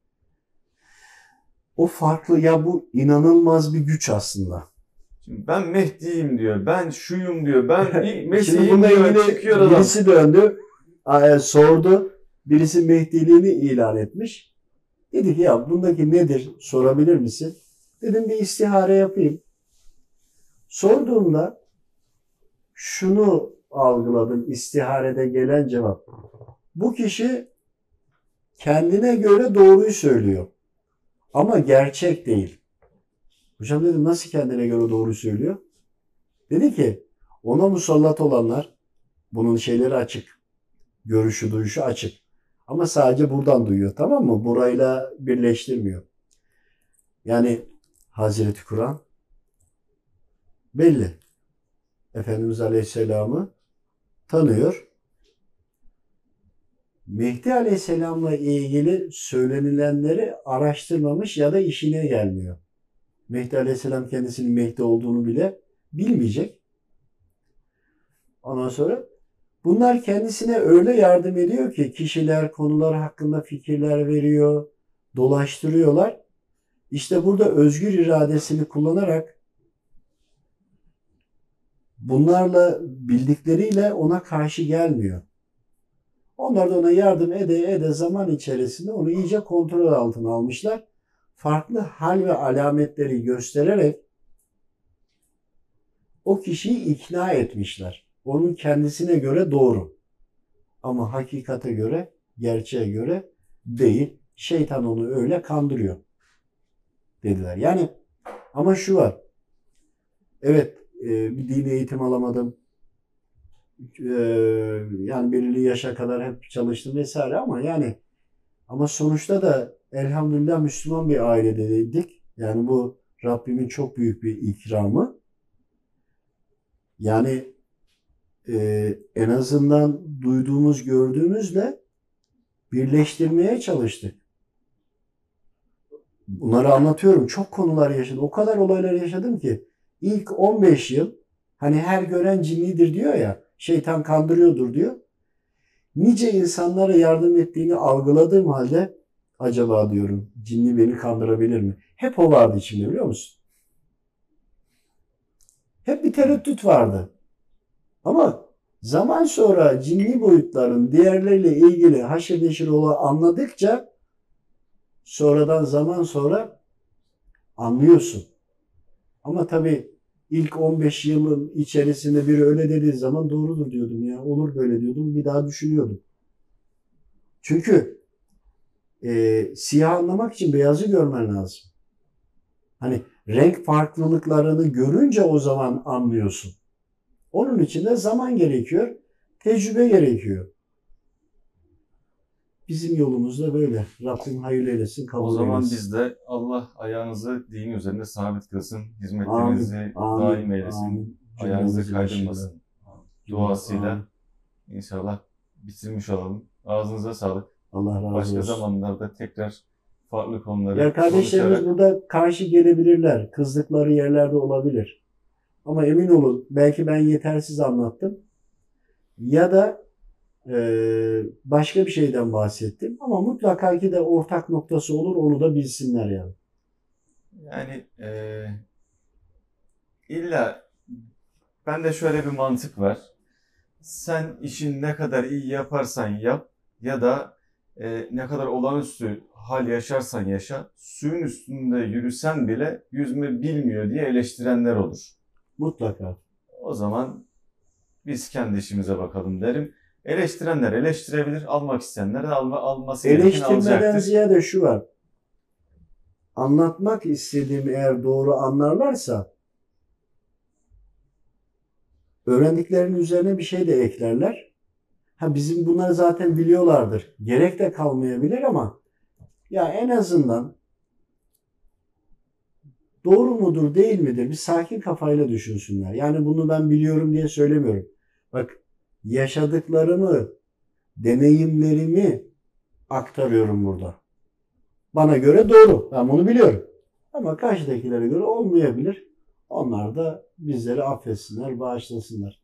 O farklı ya bu inanılmaz bir güç aslında. Şimdi ben Mehdi'yim diyor. Ben şuyum diyor. Ben Mesih'im diyor. ilgili Çıkıyor adam. birisi döndü, e, sordu. Birisi Mehdiliğini ilan etmiş. Dedi ki ya bundaki nedir sorabilir misin? Dedim bir istihare yapayım. Sorduğumda şunu algıladım istiharede gelen cevap. Bu kişi kendine göre doğruyu söylüyor. Ama gerçek değil. Hocam dedim nasıl kendine göre doğruyu söylüyor? Dedi ki ona musallat olanlar bunun şeyleri açık. Görüşü, duyuşu açık. Ama sadece buradan duyuyor tamam mı? Burayla birleştirmiyor. Yani Hazreti Kur'an belli. Efendimiz Aleyhisselam'ı tanıyor. Mehdi Aleyhisselam'la ilgili söylenilenleri araştırmamış ya da işine gelmiyor. Mehdi Aleyhisselam kendisinin Mehdi olduğunu bile bilmeyecek. Ondan sonra bunlar kendisine öyle yardım ediyor ki kişiler, konular hakkında fikirler veriyor, dolaştırıyorlar. İşte burada özgür iradesini kullanarak bunlarla bildikleriyle ona karşı gelmiyor. Onlar da ona yardım ede ede zaman içerisinde onu iyice kontrol altına almışlar. Farklı hal ve alametleri göstererek o kişiyi ikna etmişler. Onun kendisine göre doğru. Ama hakikate göre, gerçeğe göre değil. Şeytan onu öyle kandırıyor. Dediler. Yani ama şu var. Evet e, bir dini eğitim alamadım. E, yani belirli yaşa kadar hep çalıştım vesaire ama yani ama sonuçta da elhamdülillah Müslüman bir ailedeydik. Yani bu Rabbimin çok büyük bir ikramı. Yani e, en azından duyduğumuz, gördüğümüzle birleştirmeye çalıştık. Bunları anlatıyorum. Çok konular yaşadım. O kadar olaylar yaşadım ki ilk 15 yıl hani her gören cinlidir diyor ya şeytan kandırıyordur diyor. Nice insanlara yardım ettiğini algıladığım halde acaba diyorum cinli beni kandırabilir mi? Hep o vardı içimde biliyor musun? Hep bir tereddüt vardı. Ama zaman sonra cinli boyutların diğerleriyle ilgili haşır neşir olan anladıkça sonradan zaman sonra anlıyorsun. Ama tabii ilk 15 yılın içerisinde biri öyle dediği zaman doğrudur diyordum ya. Olur böyle diyordum. Bir daha düşünüyordum. Çünkü e, siyah anlamak için beyazı görmen lazım. Hani renk farklılıklarını görünce o zaman anlıyorsun. Onun için de zaman gerekiyor, tecrübe gerekiyor. Bizim yolumuz da böyle. Rabbim hayırlı eylesin, kabul O zaman eylesin. biz de Allah ayağınızı din üzerinde sabit kılsın. Hizmetlerinizi Amin, daim eylesin. amin. Ayağınızı Cümlemizin kaydırmasın. Duasıyla Amin. inşallah bitirmiş olalım. Ağzınıza sağlık. Allah razı Başka olsun. zamanlarda tekrar farklı konuları Ya kardeşlerimiz konuşarak burada karşı gelebilirler. Kızdıkları yerlerde olabilir. Ama emin olun belki ben yetersiz anlattım. Ya da başka bir şeyden bahsettim. Ama mutlaka ki de ortak noktası olur onu da bilsinler yani. Yani eee illa bende şöyle bir mantık var. Sen işin ne kadar iyi yaparsan yap ya da eee, ne kadar olağanüstü hal yaşarsan yaşa, suyun üstünde yürüsen bile yüzme bilmiyor diye eleştirenler olur. Mutlaka. O zaman biz kendi işimize bakalım derim. Eleştirenler eleştirebilir, almak isteyenler de alma, alması gereken Eleştirmeden alacaktır. ziyade şu var. Anlatmak istediğimi eğer doğru anlarlarsa öğrendiklerinin üzerine bir şey de eklerler. Ha bizim bunları zaten biliyorlardır. Gerek de kalmayabilir ama ya en azından doğru mudur değil midir bir sakin kafayla düşünsünler. Yani bunu ben biliyorum diye söylemiyorum. Bak yaşadıklarımı, deneyimlerimi aktarıyorum burada. Bana göre doğru. Ben bunu biliyorum. Ama karşıdakilere göre olmayabilir. Onlar da bizleri affetsinler, bağışlasınlar.